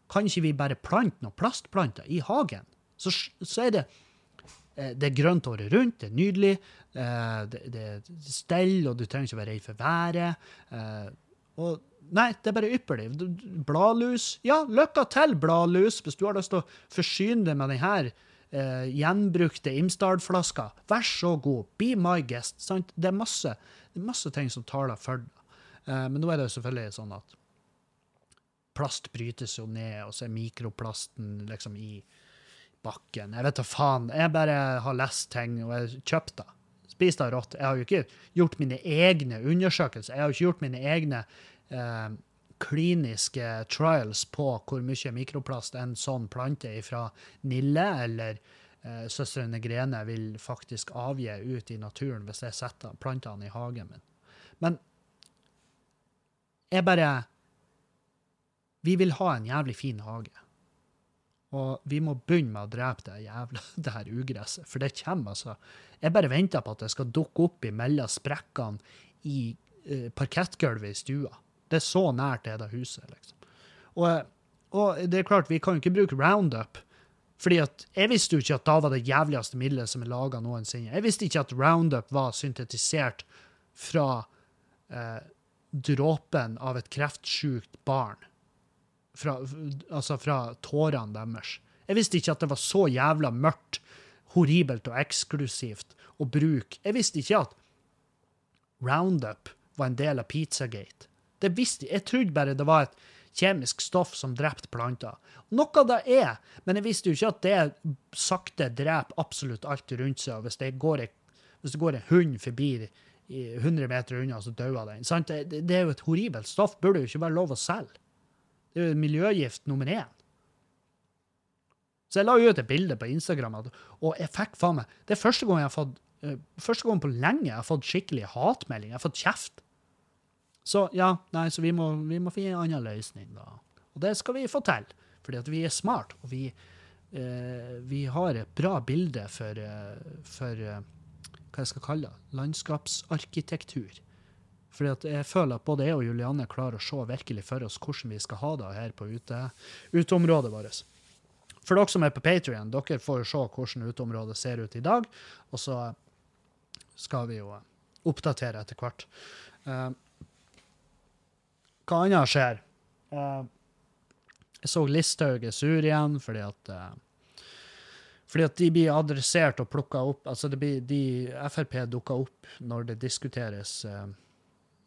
Kan ikke vi bare plante noen plastplanter i hagen? Så, så er det eh, det er grønt året rundt, det er nydelig. Eh, det, det er stell, og du trenger ikke være redd for været. Eh, og Nei, det er bare ypperlig. Bladlus. Ja, lykke til, bladlus, hvis du har lyst til å forsyne deg med denne eh, gjenbrukte Imsdal-flaska. Vær så god, be my guest. Sant? Det er masse, det er masse ting som taler for deg. Eh, men nå er det jo selvfølgelig sånn at plast brytes jo ned, og så er mikroplasten liksom i bakken. Jeg vet da faen. Jeg bare har lest ting, og jeg kjøpt det. Spist det rått. Jeg har jo ikke gjort mine egne undersøkelser. Jeg har jo ikke gjort mine egne eh, kliniske trials på hvor mye mikroplast en sånn plante fra Nille eller eh, søstrene Grene vil faktisk avgi ut i naturen hvis jeg setter plantene i hagen min. Men jeg bare Vi vil ha en jævlig fin hage. Og vi må begynne med å drepe det jævla det her ugresset, for det kommer, altså. Jeg bare venter på at det skal dukke opp imellom sprekkene i eh, parkettgulvet i stua. Det er så nært er det huset, liksom. Og, og, det er klart, vi kan jo ikke bruke Roundup. Fordi at Jeg visste jo ikke at da var det jævligste middelet som er laga noensinne. Jeg visste ikke at Roundup var syntetisert fra eh, dråpen av et kreftsjukt barn. Fra, altså fra tårene deres. Jeg visste ikke at det var så jævla mørkt, horribelt og eksklusivt å bruke. Jeg visste ikke at Roundup var en del av Pizzagate. Det visste jeg. Trodde bare det var et kjemisk stoff som drepte planter. Noe det er, men jeg visste jo ikke at det sakte dreper absolutt alt rundt seg. Hvis det går, hvis det går en hund forbi 100 meter unna, så dauer den. Sant? Det, det, det er jo et horribelt stoff. Burde jo ikke være lov å selge. Det er jo miljøgift nummer én. Så jeg la ut et bilde på Instagram, og jeg fikk faen meg Det er første gang jeg har fått eh, første gang på lenge jeg har fått skikkelig hatmelding. Jeg har fått kjeft. Så ja, nei, så vi må, vi må finne en annen løsning, da. Og det skal vi få til, fordi at vi er smart, og vi, eh, vi har et bra bilde for, eh, for eh, hva jeg skal kalle det, landskapsarkitektur. Fordi at jeg føler at både jeg og Julianne klarer å se virkelig for oss hvordan vi skal ha det her på ute, uteområdet vårt. For dere som er på Patrion, dere får se hvordan uteområdet ser ut i dag, og så skal vi jo oppdatere etter hvert. Eh, hva annet skjer? Eh, jeg så Listhaug er sur igjen fordi at eh, fordi at de blir adressert og plukka opp altså det blir, de, Frp dukker opp når det diskuteres eh,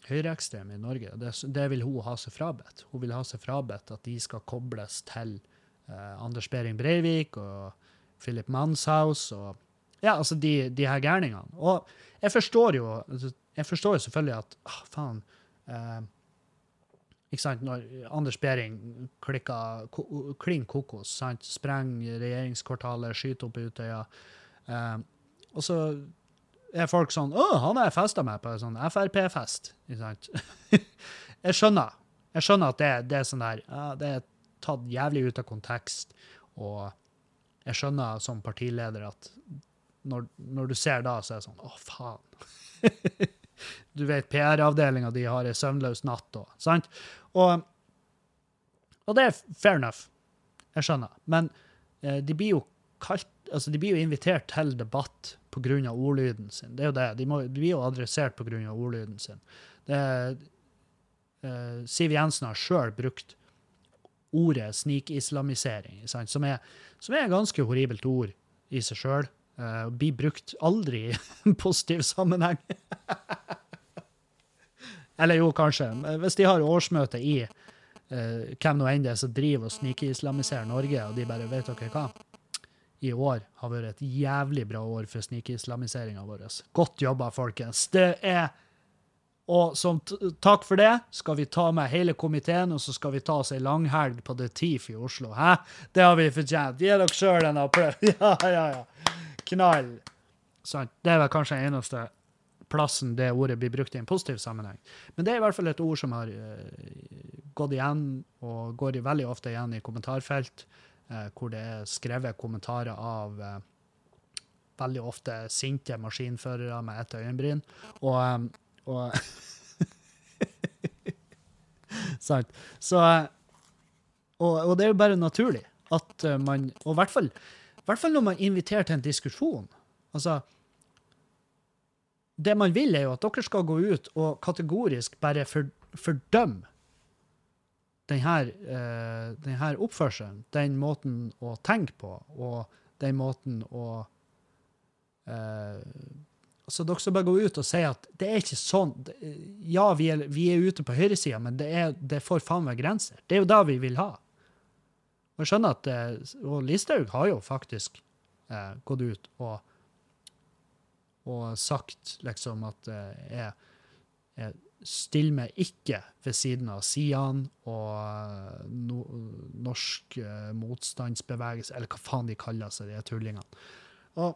høyreekstreme i Norge. Det, det vil hun ha seg frabedt. Hun vil ha seg frabedt at de skal kobles til eh, Anders Behring Breivik og Philip Manshaus og ja, altså de, de her gærningene. Og jeg forstår jo altså, jeg forstår jo selvfølgelig at ah, faen eh, ikke sant, Når Anders Behring klikker ko- klin kokos, sant? sprenger regjeringskvartalet, skyter opp Utøya eh, Og så er folk sånn 'Å, han har jeg festa med på en sånn Frp-fest.' Ikke sant? jeg skjønner. Jeg skjønner at det, det er sånn der ja, Det er tatt jævlig ut av kontekst, og jeg skjønner som partileder at når, når du ser da, så er det sånn 'Å, faen'. du vet PR-avdelinga di har ei søvnløs natt og sant? Og, og det er fair enough. Jeg skjønner. Men eh, de blir jo kalt altså de blir jo invitert til debatt pga. ordlyden sin. Det er jo det. De, må, de blir jo adressert pga. ordlyden sin. Det, eh, Siv Jensen har sjøl brukt ordet snikislamisering? Som, som er et ganske horribelt ord i seg sjøl. Uh, blir brukt aldri i positiv sammenheng. Eller jo, kanskje. Hvis de har årsmøte i eh, hvem nå enn det er som driver og snikislamiserer Norge, og de bare vet dere hva? I år har vært et jævlig bra år for snikislamiseringa vår. Godt jobba, folkens. Det er Og som takk for det skal vi ta med hele komiteen, og så skal vi ta oss ei langhelg på The Teef i Oslo. Hæ? Det har vi fortjent. Gi dere sjøl en applaus. Ja, ja, ja. Knall. Sant. Det er vel kanskje eneste plassen det ordet blir brukt i en positiv sammenheng. Men det er i hvert fall et ord som har eh, gått igjen, og går veldig ofte igjen i kommentarfelt, eh, hvor det er skrevet kommentarer av eh, veldig ofte sinte maskinførere med ett øyenbryn. Og, og Sant. Så og, og det er jo bare naturlig at man Og i hvert fall når man inviterer til en diskusjon. Altså det man vil, er jo at dere skal gå ut og kategorisk bare for, fordømme denne, uh, denne oppførselen, den måten å tenke på, og den måten å uh, Så dere skal bare gå ut og si at det er ikke sånn Ja, vi er, vi er ute på høyresida, men det, er, det får faen meg grenser. Det er jo det vi vil ha. Og jeg skjønner at eh, Og Listhaug har jo faktisk uh, gått ut og og sagt liksom at eh, jeg, jeg stiller meg ikke ved siden av Sian og eh, no, norsk eh, motstandsbevegelse, eller hva faen de kaller seg, de tullingene. Og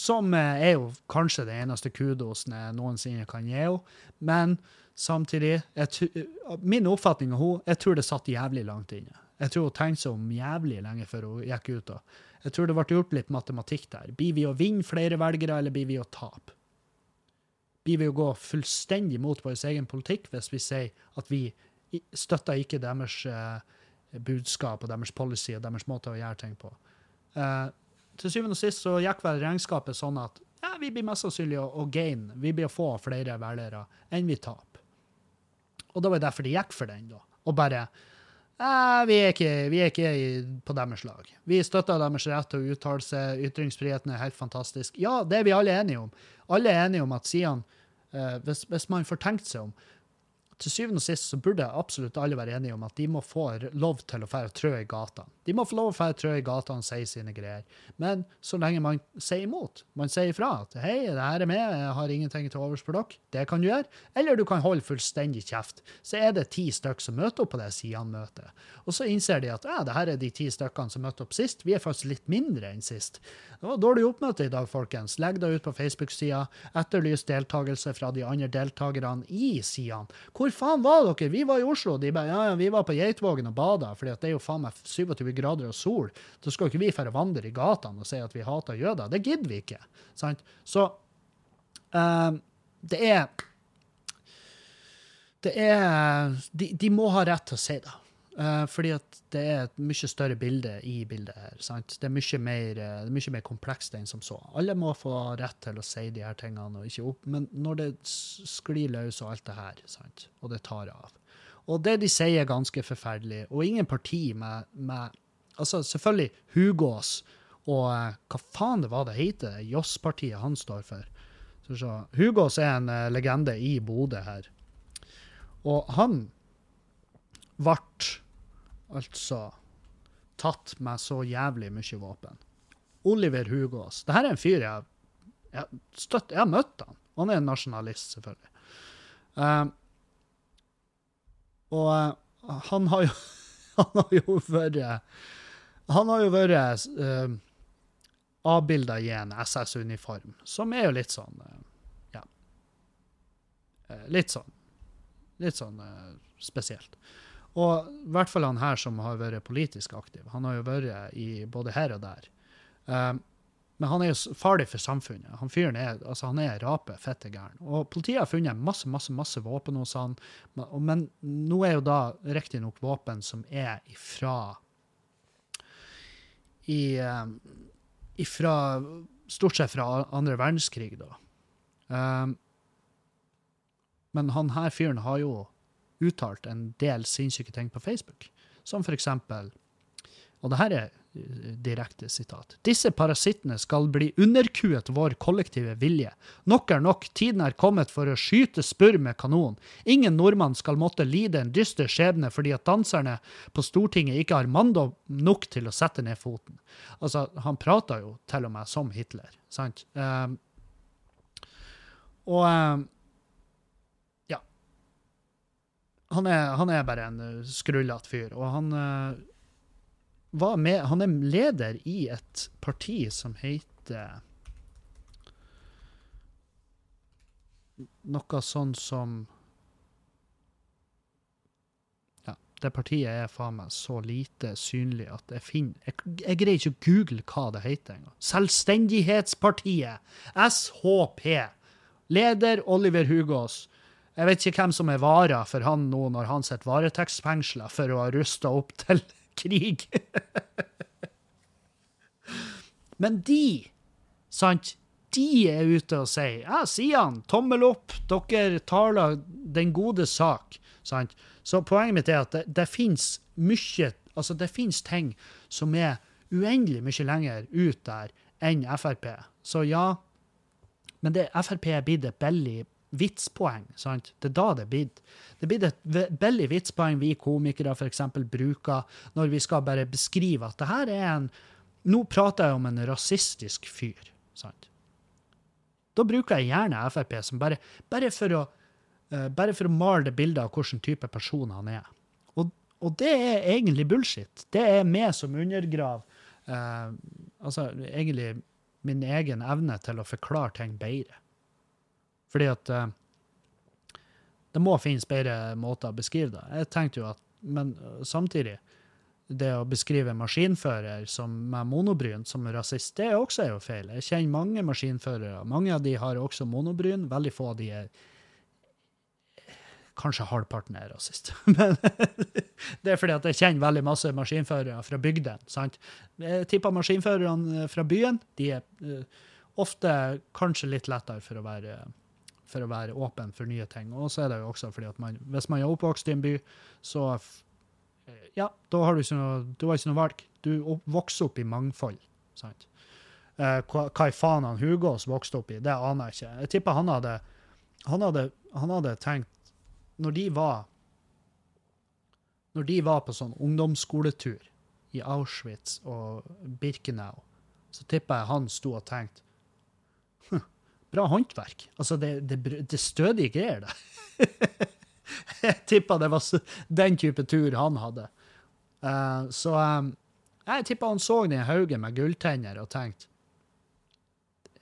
som er jo kanskje det eneste kudosen jeg noensinne kan gi henne, men samtidig jeg, Min oppfatning av henne, jeg tror det satt jævlig langt inne. Jeg tror hun tenkte seg om jævlig lenge før hun gikk ut. og jeg tror det ble gjort litt matematikk der. Blir vi å vinne flere velgere, eller blir vi å tape? Blir vi å gå fullstendig mot vår egen politikk hvis vi sier at vi støtter ikke deres eh, budskap og deres policy og deres måte å gjøre ting på? Eh, til syvende og sist så gikk vel regnskapet sånn at ja, vi blir mest sannsynlig å, å gain, vi blir å få flere velgere enn vi taper. Og det var derfor de gikk for den, da. Og bare Nei, vi er ikke, vi er ikke på deres lag. Vi støtter deres rett til å uttale seg. Ytringsfriheten er helt fantastisk. Ja, det er vi alle enige om. Alle er enige om at siden, eh, hvis, hvis man får tenkt seg om, til syvende og sist så burde absolutt alle være enige om at de må få lov til å fære trø i gatene. De må få lov å trø i gatene og si sine greier. Men så lenge man sier imot, man sier ifra at 'hei, det her er med, jeg har ingenting til overs for dere', det kan du gjøre. Eller du kan holde fullstendig kjeft. Så er det ti stykker som møter opp på det Sian-møtet. Og så innser de at ja, det her er de ti stykkene som møtte opp sist. Vi er faktisk litt mindre enn sist. Det var dårlig oppmøte i dag, folkens. Legg deg ut på Facebook-sida. Etterlys deltakelse fra de andre deltakerne i Sian. Hvor faen var dere? Vi var i Oslo. De bare ja, ja, vi var på Geitvågen og bada, fordi det er jo faen meg 27 grader og sol. så skal ikke vi dra vandre i gatene og si at vi hater jøder. Det gidder vi ikke. Sant? Så uh, det er Det er de, de, må ha rett til å si det. Uh, fordi at det er et mye større bilde i bildet her. Sant? Det er mye mer, er mye mer komplekst enn som så. Alle må få rett til å si de her tingene, og ikke opp, men når det sklir løs og alt det her, sant? og det tar av Og det de sier, er ganske forferdelig. Og ingen parti med, med altså Selvfølgelig Hugås og uh, hva faen det var det heter, Joss-partiet han står for. Så, så. Hugås er en legende i Bodø her. Og han ble altså tatt med så jævlig mye våpen. Oliver Hugås. Dette er en fyr jeg, jeg, støtt, jeg har møtt han. Han er en nasjonalist, selvfølgelig. Uh, og uh, han har jo Han har jo vært Han har jo vært uh, avbilda i en SS-uniform, som er jo litt sånn Ja. litt sånn Litt sånn spesielt. Og i hvert fall han her som har vært politisk aktiv. Han har jo vært i både her og der. Um, men han er jo farlig for samfunnet. Han fyren er altså han er rape, fette gæren. Og politiet har funnet masse masse, masse våpen hos han, men nå er jo da riktignok våpen som er ifra i, um, ifra Stort sett fra andre verdenskrig, da. Um, men han her fyren har jo uttalt en del sinnssyke ting på Facebook, som for eksempel Og det her er direkte sitat. Disse parasittene skal bli underkuet vår kollektive vilje. Nok er nok, tiden er kommet for å skyte spurv med kanon. Ingen nordmann skal måtte lide en dyster skjebne fordi at danserne på Stortinget ikke har mandag nok til å sette ned foten. Altså, han prater jo til og med som Hitler, sant? Um, og um, han er, han er, bare en skrullete fyr. Og han uh, var med Han er leder i et parti som heter Noe sånn som Ja, det partiet er faen meg så lite synlig at jeg finner Jeg, jeg greier ikke å google hva det heter engang. Selvstendighetspartiet. SHP. Leder Oliver Hugås. Jeg vet ikke hvem som er vara for han nå når han sitter varetektsfengsla for å ha rusta opp til krig. Men de, sant, de er ute og sier ja, Sian, tommel opp, dere taler den gode sak. sant? Så poenget mitt er at det, det fins mye Altså, det fins ting som er uendelig mye lenger ut der enn Frp. Så ja, men det, Frp er blitt et billig vitspoeng. sant? Det er da det blir. Det blir et billig vitspoeng vi komikere f.eks. bruker når vi skal bare beskrive at det her er en Nå prater jeg om en rasistisk fyr. sant? Da bruker jeg gjerne Frp som bare, bare, for å, uh, bare for å male det bildet av hvilken type person han er. Og, og, det er egentlig bullshit. Det er meg som undergraver uh, altså egentlig min egen evne til å forklare ting bedre. Fordi at uh, det må finnes bedre måter å beskrive det. Jeg tenkte jo at, Men uh, samtidig, det å beskrive maskinfører som med monobryn som rasist, det også er jo feil. Jeg kjenner mange maskinførere. Mange av de har også monobryn. Veldig få av de er Kanskje halvparten er rasist. Men det er fordi at jeg kjenner veldig masse maskinførere fra bygdene. sant? Jeg tipper maskinførerne fra byen de er uh, ofte kanskje litt lettere for å være for å være åpen for nye ting. Og så er det jo også fordi at man, hvis man er oppvokst i en by, så ja, da har du ikke noe, du har ikke noe valg. Du vokser opp i mangfold. sant? Eh, hva, i faen han Hugås vokste opp i, det aner jeg ikke. Jeg tipper han hadde, han hadde, han hadde tenkt Når de var når de var på sånn ungdomsskoletur i Auschwitz og Birkenau, så tipper jeg han sto og tenkte «Hm, Bra håndverk. Altså, det, det, det stødige greier, det. jeg tippa det var den type tur han hadde. Uh, så um, jeg tippa han så den haugen med gulltenner og tenkte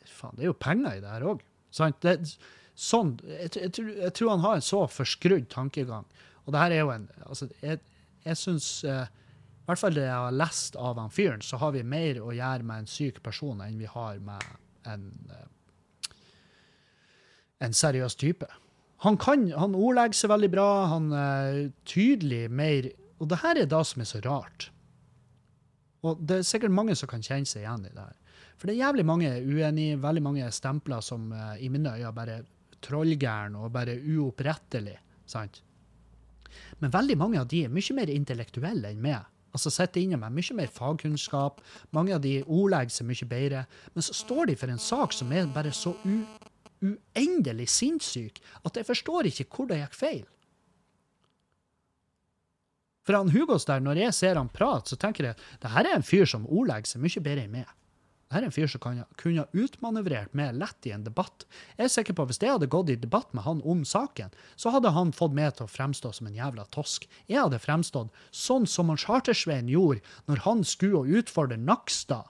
Faen, det er jo penger i det her òg. Sånn, jeg, jeg, jeg tror han har en så forskrudd tankegang. Og det her er jo en altså, Jeg, jeg syns I hvert fall det jeg har lest av han fyren, så har vi mer å gjøre med en syk person enn vi har med en, eh, en seriøs type. Han kan, han ordlegger seg veldig bra, han er tydelig mer Og det her er det som er så rart. Og det er sikkert mange som kan kjenne seg igjen i det her. For det er jævlig mange uenige, veldig mange stempler som eh, i mine øyne bare trollgæren og bare uopprettelig. sant? Men veldig mange av de er mye mer intellektuelle enn meg. Altså sitter inni meg mye mer fagkunnskap. Mange av de ordlegger seg mye bedre. Men så står de for en sak som er bare så u uendelig sinnssyk at jeg forstår ikke hvor det gikk feil. For han Hugos der, når jeg ser han prate, så tenker jeg det her er en fyr som ordlegger seg mye bedre enn meg. Det her er en fyr som kan, kunne ha utmanøvrert meg lett i en debatt. Jeg er sikker på at Hvis jeg hadde gått i debatt med han om saken, så hadde han fått meg til å fremstå som en jævla tosk. Jeg hadde fremstått sånn som han Chartersveien gjorde når han skulle utfordre Nakstad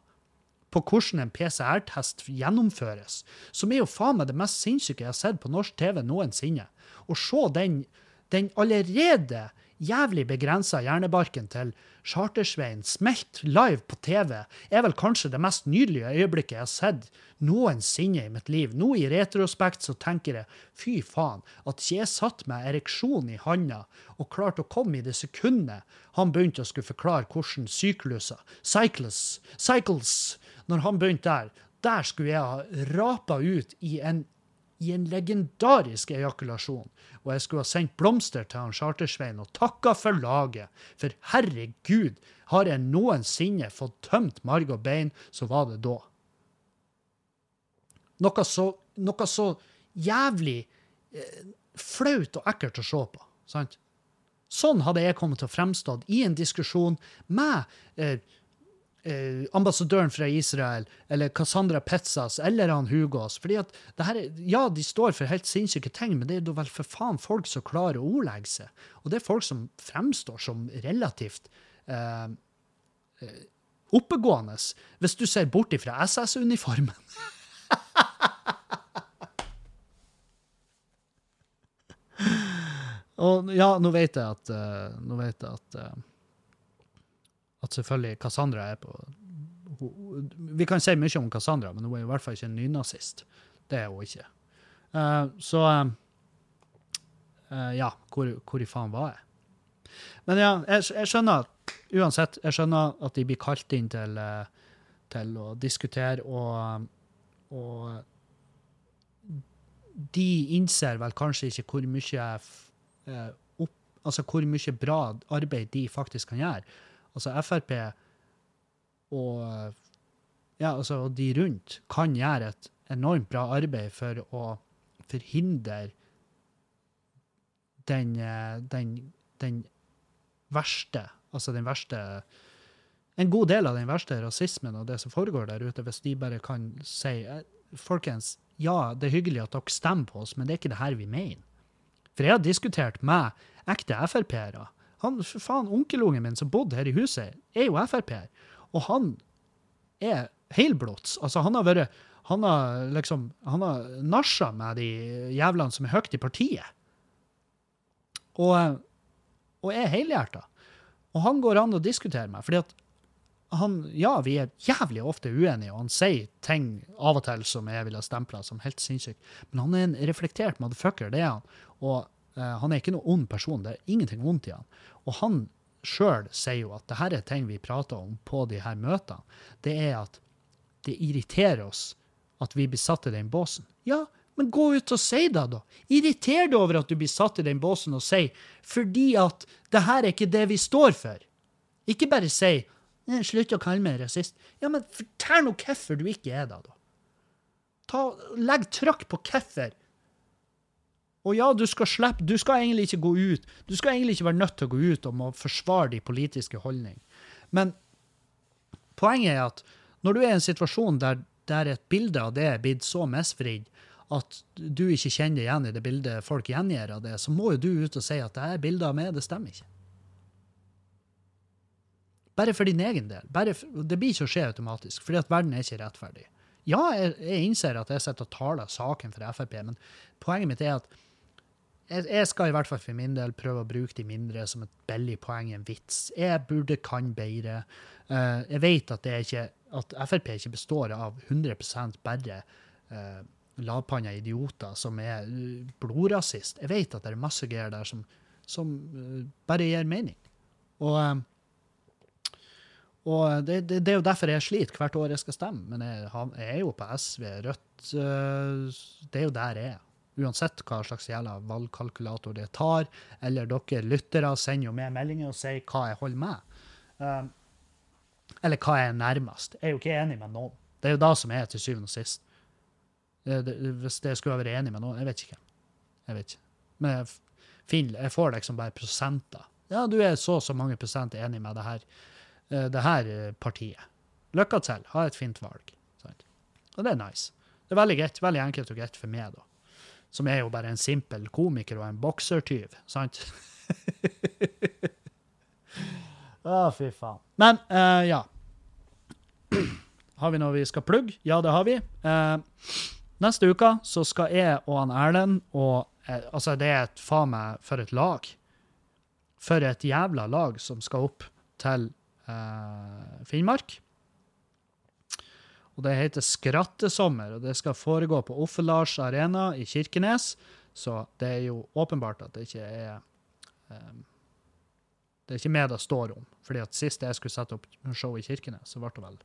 på hvordan en PCR-test gjennomføres, som er jo faen meg det mest sinnssyke jeg har sett på norsk TV noensinne. Å se den, den allerede jævlig begrensa hjernebarken til Chartersveien smelt live på TV, er vel kanskje det mest nydelige øyeblikket jeg har sett noensinne i mitt liv. Nå i retrospekt så tenker jeg fy faen, at ikke jeg satt med ereksjon i handa og klarte å komme i det sekundet han begynte å skulle forklare hvordan sykluser, cycles, cycles, når han begynte der, der skulle jeg ha rapa ut i en i en legendarisk ejakulasjon, og jeg skulle ha sendt blomster til han Chartersveien og takka for laget, for herregud, har jeg noensinne fått tømt marg og bein, så var det da. Noe så, noe så jævlig eh, flaut og ekkelt å se på, sant? Sånn hadde jeg kommet til å fremstå i en diskusjon med eh, eh, ambassadøren fra Israel, eller Cassandra Petzas, eller han Hugos. Fordi at det her, er- Ja, de står for helt sinnssyke ting, men det er da vel for faen folk som klarer å ordlegge seg. Og det er folk som fremstår som relativt eh, eh, oppegående, hvis du ser bort ifra SS-uniformen. Og ja, nå vet jeg at uh, Nå vet jeg at eh, at selvfølgelig Cassandra er på hun, Vi kan si mye om Cassandra, men hun er i hvert fall ikke en nynazist. Det er hun ikke. Uh, så uh, Ja, hvor, hvor i faen var jeg? Men ja, jeg, jeg skjønner uansett, jeg skjønner at de blir kalt inn til, til å diskutere, og, og de innser vel kanskje ikke hvor mye opp, altså hvor mye bra arbeid de faktisk kan gjøre. Altså Frp og ja, altså og de rundt kan gjøre et enormt bra arbeid for å forhindre den, eh, den, den verste, altså den verste En god del av den verste rasismen og det som foregår der ute, hvis de bare kan si eh, Folkens, ja, det er hyggelig at dere stemmer på oss, men det er ikke det her vi mener. For jeg har diskutert med ekte Frp-ere. Han, for faen, Onkelungen min som bodde her i huset, er jo Frp-er. Og han er helblods. Altså, han har vært Han har liksom Han har nasja med de jævlene som er høyt i partiet. Og, og er helhjerta. Og han går an å diskutere med, fordi at han, ja, vi er jævlig ofte uenige, og han sier ting av og til som jeg ville stempla som helt sinnssykt. Men han er en reflektert motherfucker, det er han. Og han er ikke noen ond person. Det er ingenting vondt i han. Og han sjøl sier jo at det her er ting vi prater om på de her møtene. Det er at det irriterer oss at vi blir satt i den båsen. Ja, men gå ut og si det, da. Irriter deg over at du blir satt i den båsen og si fordi at det her er ikke det vi står for. Ikke bare si slutt å kalle meg rasist. Ja, men fortell nå hvorfor du ikke er det, da. Ta, legg trykk på hvorfor. Og ja, du skal slippe, du skal egentlig ikke gå ut. Du skal egentlig ikke være nødt til å gå ut og å forsvare de politiske holdning. Men Poenget er at når du er i en situasjon der, der et bilde av det er blitt så misvridd at du ikke kjenner igjen i det bildet folk gjengir av det, så må jo du ut og si at det her bildet av meg, det stemmer ikke. Bare for din egen del. For, det blir ikke å skje automatisk, fordi at verden er ikke rettferdig. Ja, jeg, jeg innser at jeg sitter og taler saken for Frp, men poenget mitt er at jeg, skal i hvert fall for min del prøve å bruke de mindre som et billig poeng en vits. Jeg burde kan bedre. Uh, jeg vet at, ikke, at, Frp ikke består av 100% bare uh, lavpanna idioter som er uh, blodrasist. Jeg vet at det er masse greier der som, som uh, bare gir mening. Og um, og det, det, det, er jo derfor jeg sliter hvert år jeg skal stemme. Men jeg, jeg er jo på SV, Rødt Det er jo der jeg er. Uansett hva slags jævla valgkalkulator det tar. Eller dere lyttere sender jo med meldinger og sier hva jeg holder med. Um, eller hva jeg er nærmest. Jeg er jo ikke enig med noen. Det er jo da som er til syvende og sist. Hvis jeg skulle være enig med noen Jeg vet ikke. Jeg vet ikke. Men jeg, finner, jeg får liksom bare prosenter. Ja, du er så og så mange prosent enig med det her Eh, det her eh, partiet. Lykke til. Ha et fint valg. Og det er nice. Det er veldig greit, veldig enkelt og greit for meg, da. Som er jo bare en simpel komiker og en boksertyv, sant? Å, oh, fy faen. Men, uh, ja. Har vi noe vi skal plugge? Ja, det har vi. Uh, neste uke så skal jeg og han Erlend og uh, Altså, det er et faen meg for et lag. For et jævla lag som skal opp til Finnmark. Og Det heter Skrattesommer, og det skal foregå på Offelars arena i Kirkenes. Så det er jo åpenbart at det ikke er um, Det er ikke meg det står om. Fordi at Sist jeg skulle sette opp show i Kirkenes, så ble det vel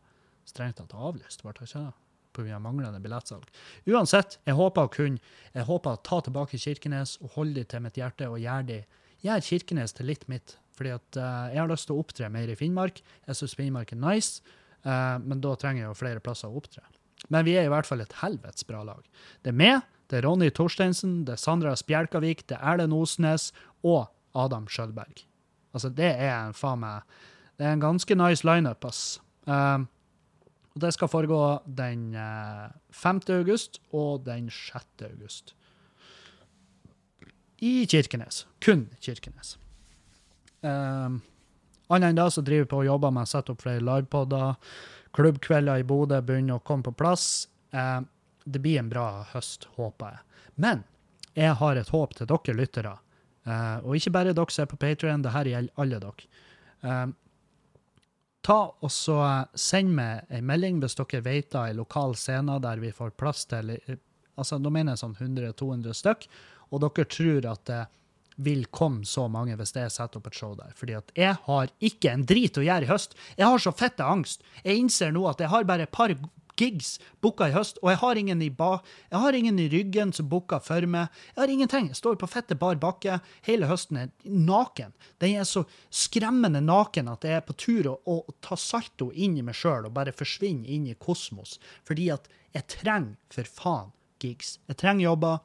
strengt tatt avlyst. ble det ikke Pga. manglende billettsalg. Uansett, jeg håper å kunne jeg håper å ta tilbake Kirkenes og holde dem til mitt hjerte og gjøre, de, gjør Kirkenes til litt mitt fordi at uh, jeg har lyst til å opptre mer i Finnmark. Jeg syns Finnmark er nice, men da trenger jeg jo flere plasser å opptre. Men vi er i hvert fall et helvetes bra lag. Det er meg, det er Ronny Torsteinsen, det er Sandra Spjelkavik, det er Erlend Osnes og Adam Skjølberg. Altså, det er en faen meg Det er en ganske nice lineup, ass. Uh, og det skal foregå den 5. august og den 6. august. I Kirkenes. Kun Kirkenes. Um, Annet enn det så driver vi på og jobber med å sette opp flere livepoder. Klubbkvelder i Bodø begynner å komme på plass. Eh, det blir en bra høst, håper jeg. Men jeg har et håp til dere lyttere. Eh, og ikke bare dere som er på Patrion, det her gjelder alle dere. Eh, ta og så Send meg en melding hvis dere vet av en lokal scene der vi får plass til altså Da mener jeg sånn 100-200 stykk, og dere tror at det vil komme så mange hvis jeg setter opp et show der. Fordi at jeg har ikke en drit å gjøre i høst. Jeg har så fette angst. Jeg innser nå at jeg har bare et par gigs booka i høst, og jeg har ingen i, ba jeg har ingen i ryggen som booker for meg. Jeg har ingenting. Jeg står på fette bar bakke. Hele høsten er naken. Den er så skremmende naken at jeg er på tur å, å ta salto inn i meg sjøl og bare forsvinne inn i kosmos. Fordi at jeg trenger for faen gigs. Jeg trenger jobber.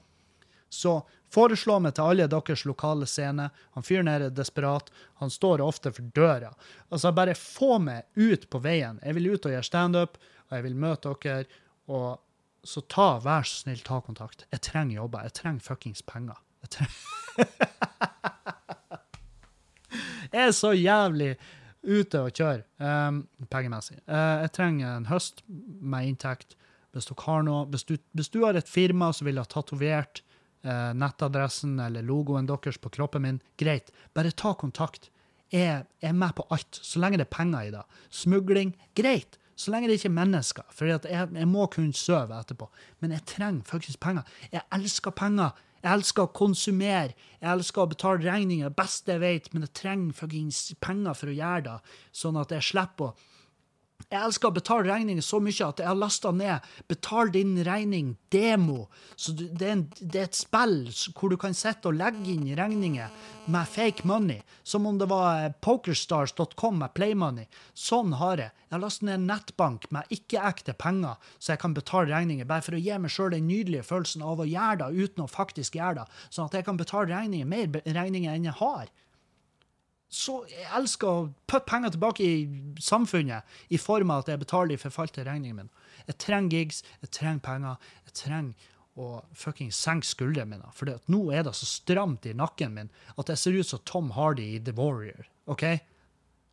Så Foreslå meg til alle deres lokale scener. Han fyren her er desperat. Han står ofte for døra. Altså, bare få meg ut på veien. Jeg vil ut og gjøre standup, og jeg vil møte dere. Og så ta, vær så snill, ta kontakt. Jeg trenger jobber. Jeg trenger fuckings penger. Jeg, trenger jeg er så jævlig ute å kjøre um, pengemessig. Uh, jeg trenger en høst med inntekt. Hvis dere har noe, hvis du, hvis du har et firma som vil ha tatovert eh, nettadressen eller logoen deres på kroppen min, greit, bare ta kontakt. Jeg er med på alt, så lenge det er penger i det. Smugling, greit. Så lenge det ikke er mennesker. For jeg, jeg, må kunne sove etterpå. Men jeg trenger faktisk penger. Jeg elsker penger. Jeg elsker å konsumere. Jeg elsker å betale regninger. Det beste jeg vet, men jeg trenger penger for å gjøre det. Sånn at jeg slipper å jeg elsker å betale regninger så mye at jeg har lasta ned 'Betal din regning'-demo. Så det er, en, det er, et spill hvor du kan sitte og legge inn regninger med fake money. Som om det var eh, pokerstars.com med playmoney. Sånn har jeg. Jeg har lastet ned en nettbank med ikke-ekte penger, så jeg kan betale regninger. Bare for å gi meg sjøl den nydelige følelsen av å gjøre det uten å faktisk gjøre det. Sånn at jeg kan betale regninger, mer regninger enn jeg har. Så jeg elsker å putte penger tilbake i samfunnet i form av at jeg betaler de forfalte regningene mine. Jeg trenger gigs, jeg trenger penger, jeg trenger å fucking senke skuldrene mine. For nå er det så stramt i nakken min at jeg ser ut som Tom Hardy i The Warrior. OK?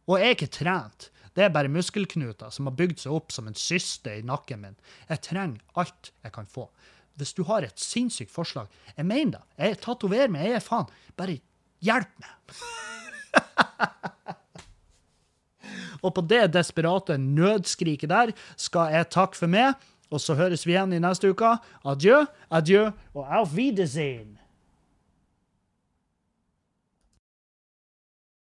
Og jeg er ikke trent. Det er bare muskelknuter som har bygd seg opp som en syste i nakken min. Jeg trenger alt jeg kan få. Hvis du har et sinnssykt forslag, jeg mener det. Jeg tatoverer meg, jeg er faen. Bare hjelp meg. Og på det desperate nødskriket der skal jeg takke for meg, og så høres vi igjen i neste uke. Adjø, adjø og auf Wiedersehen.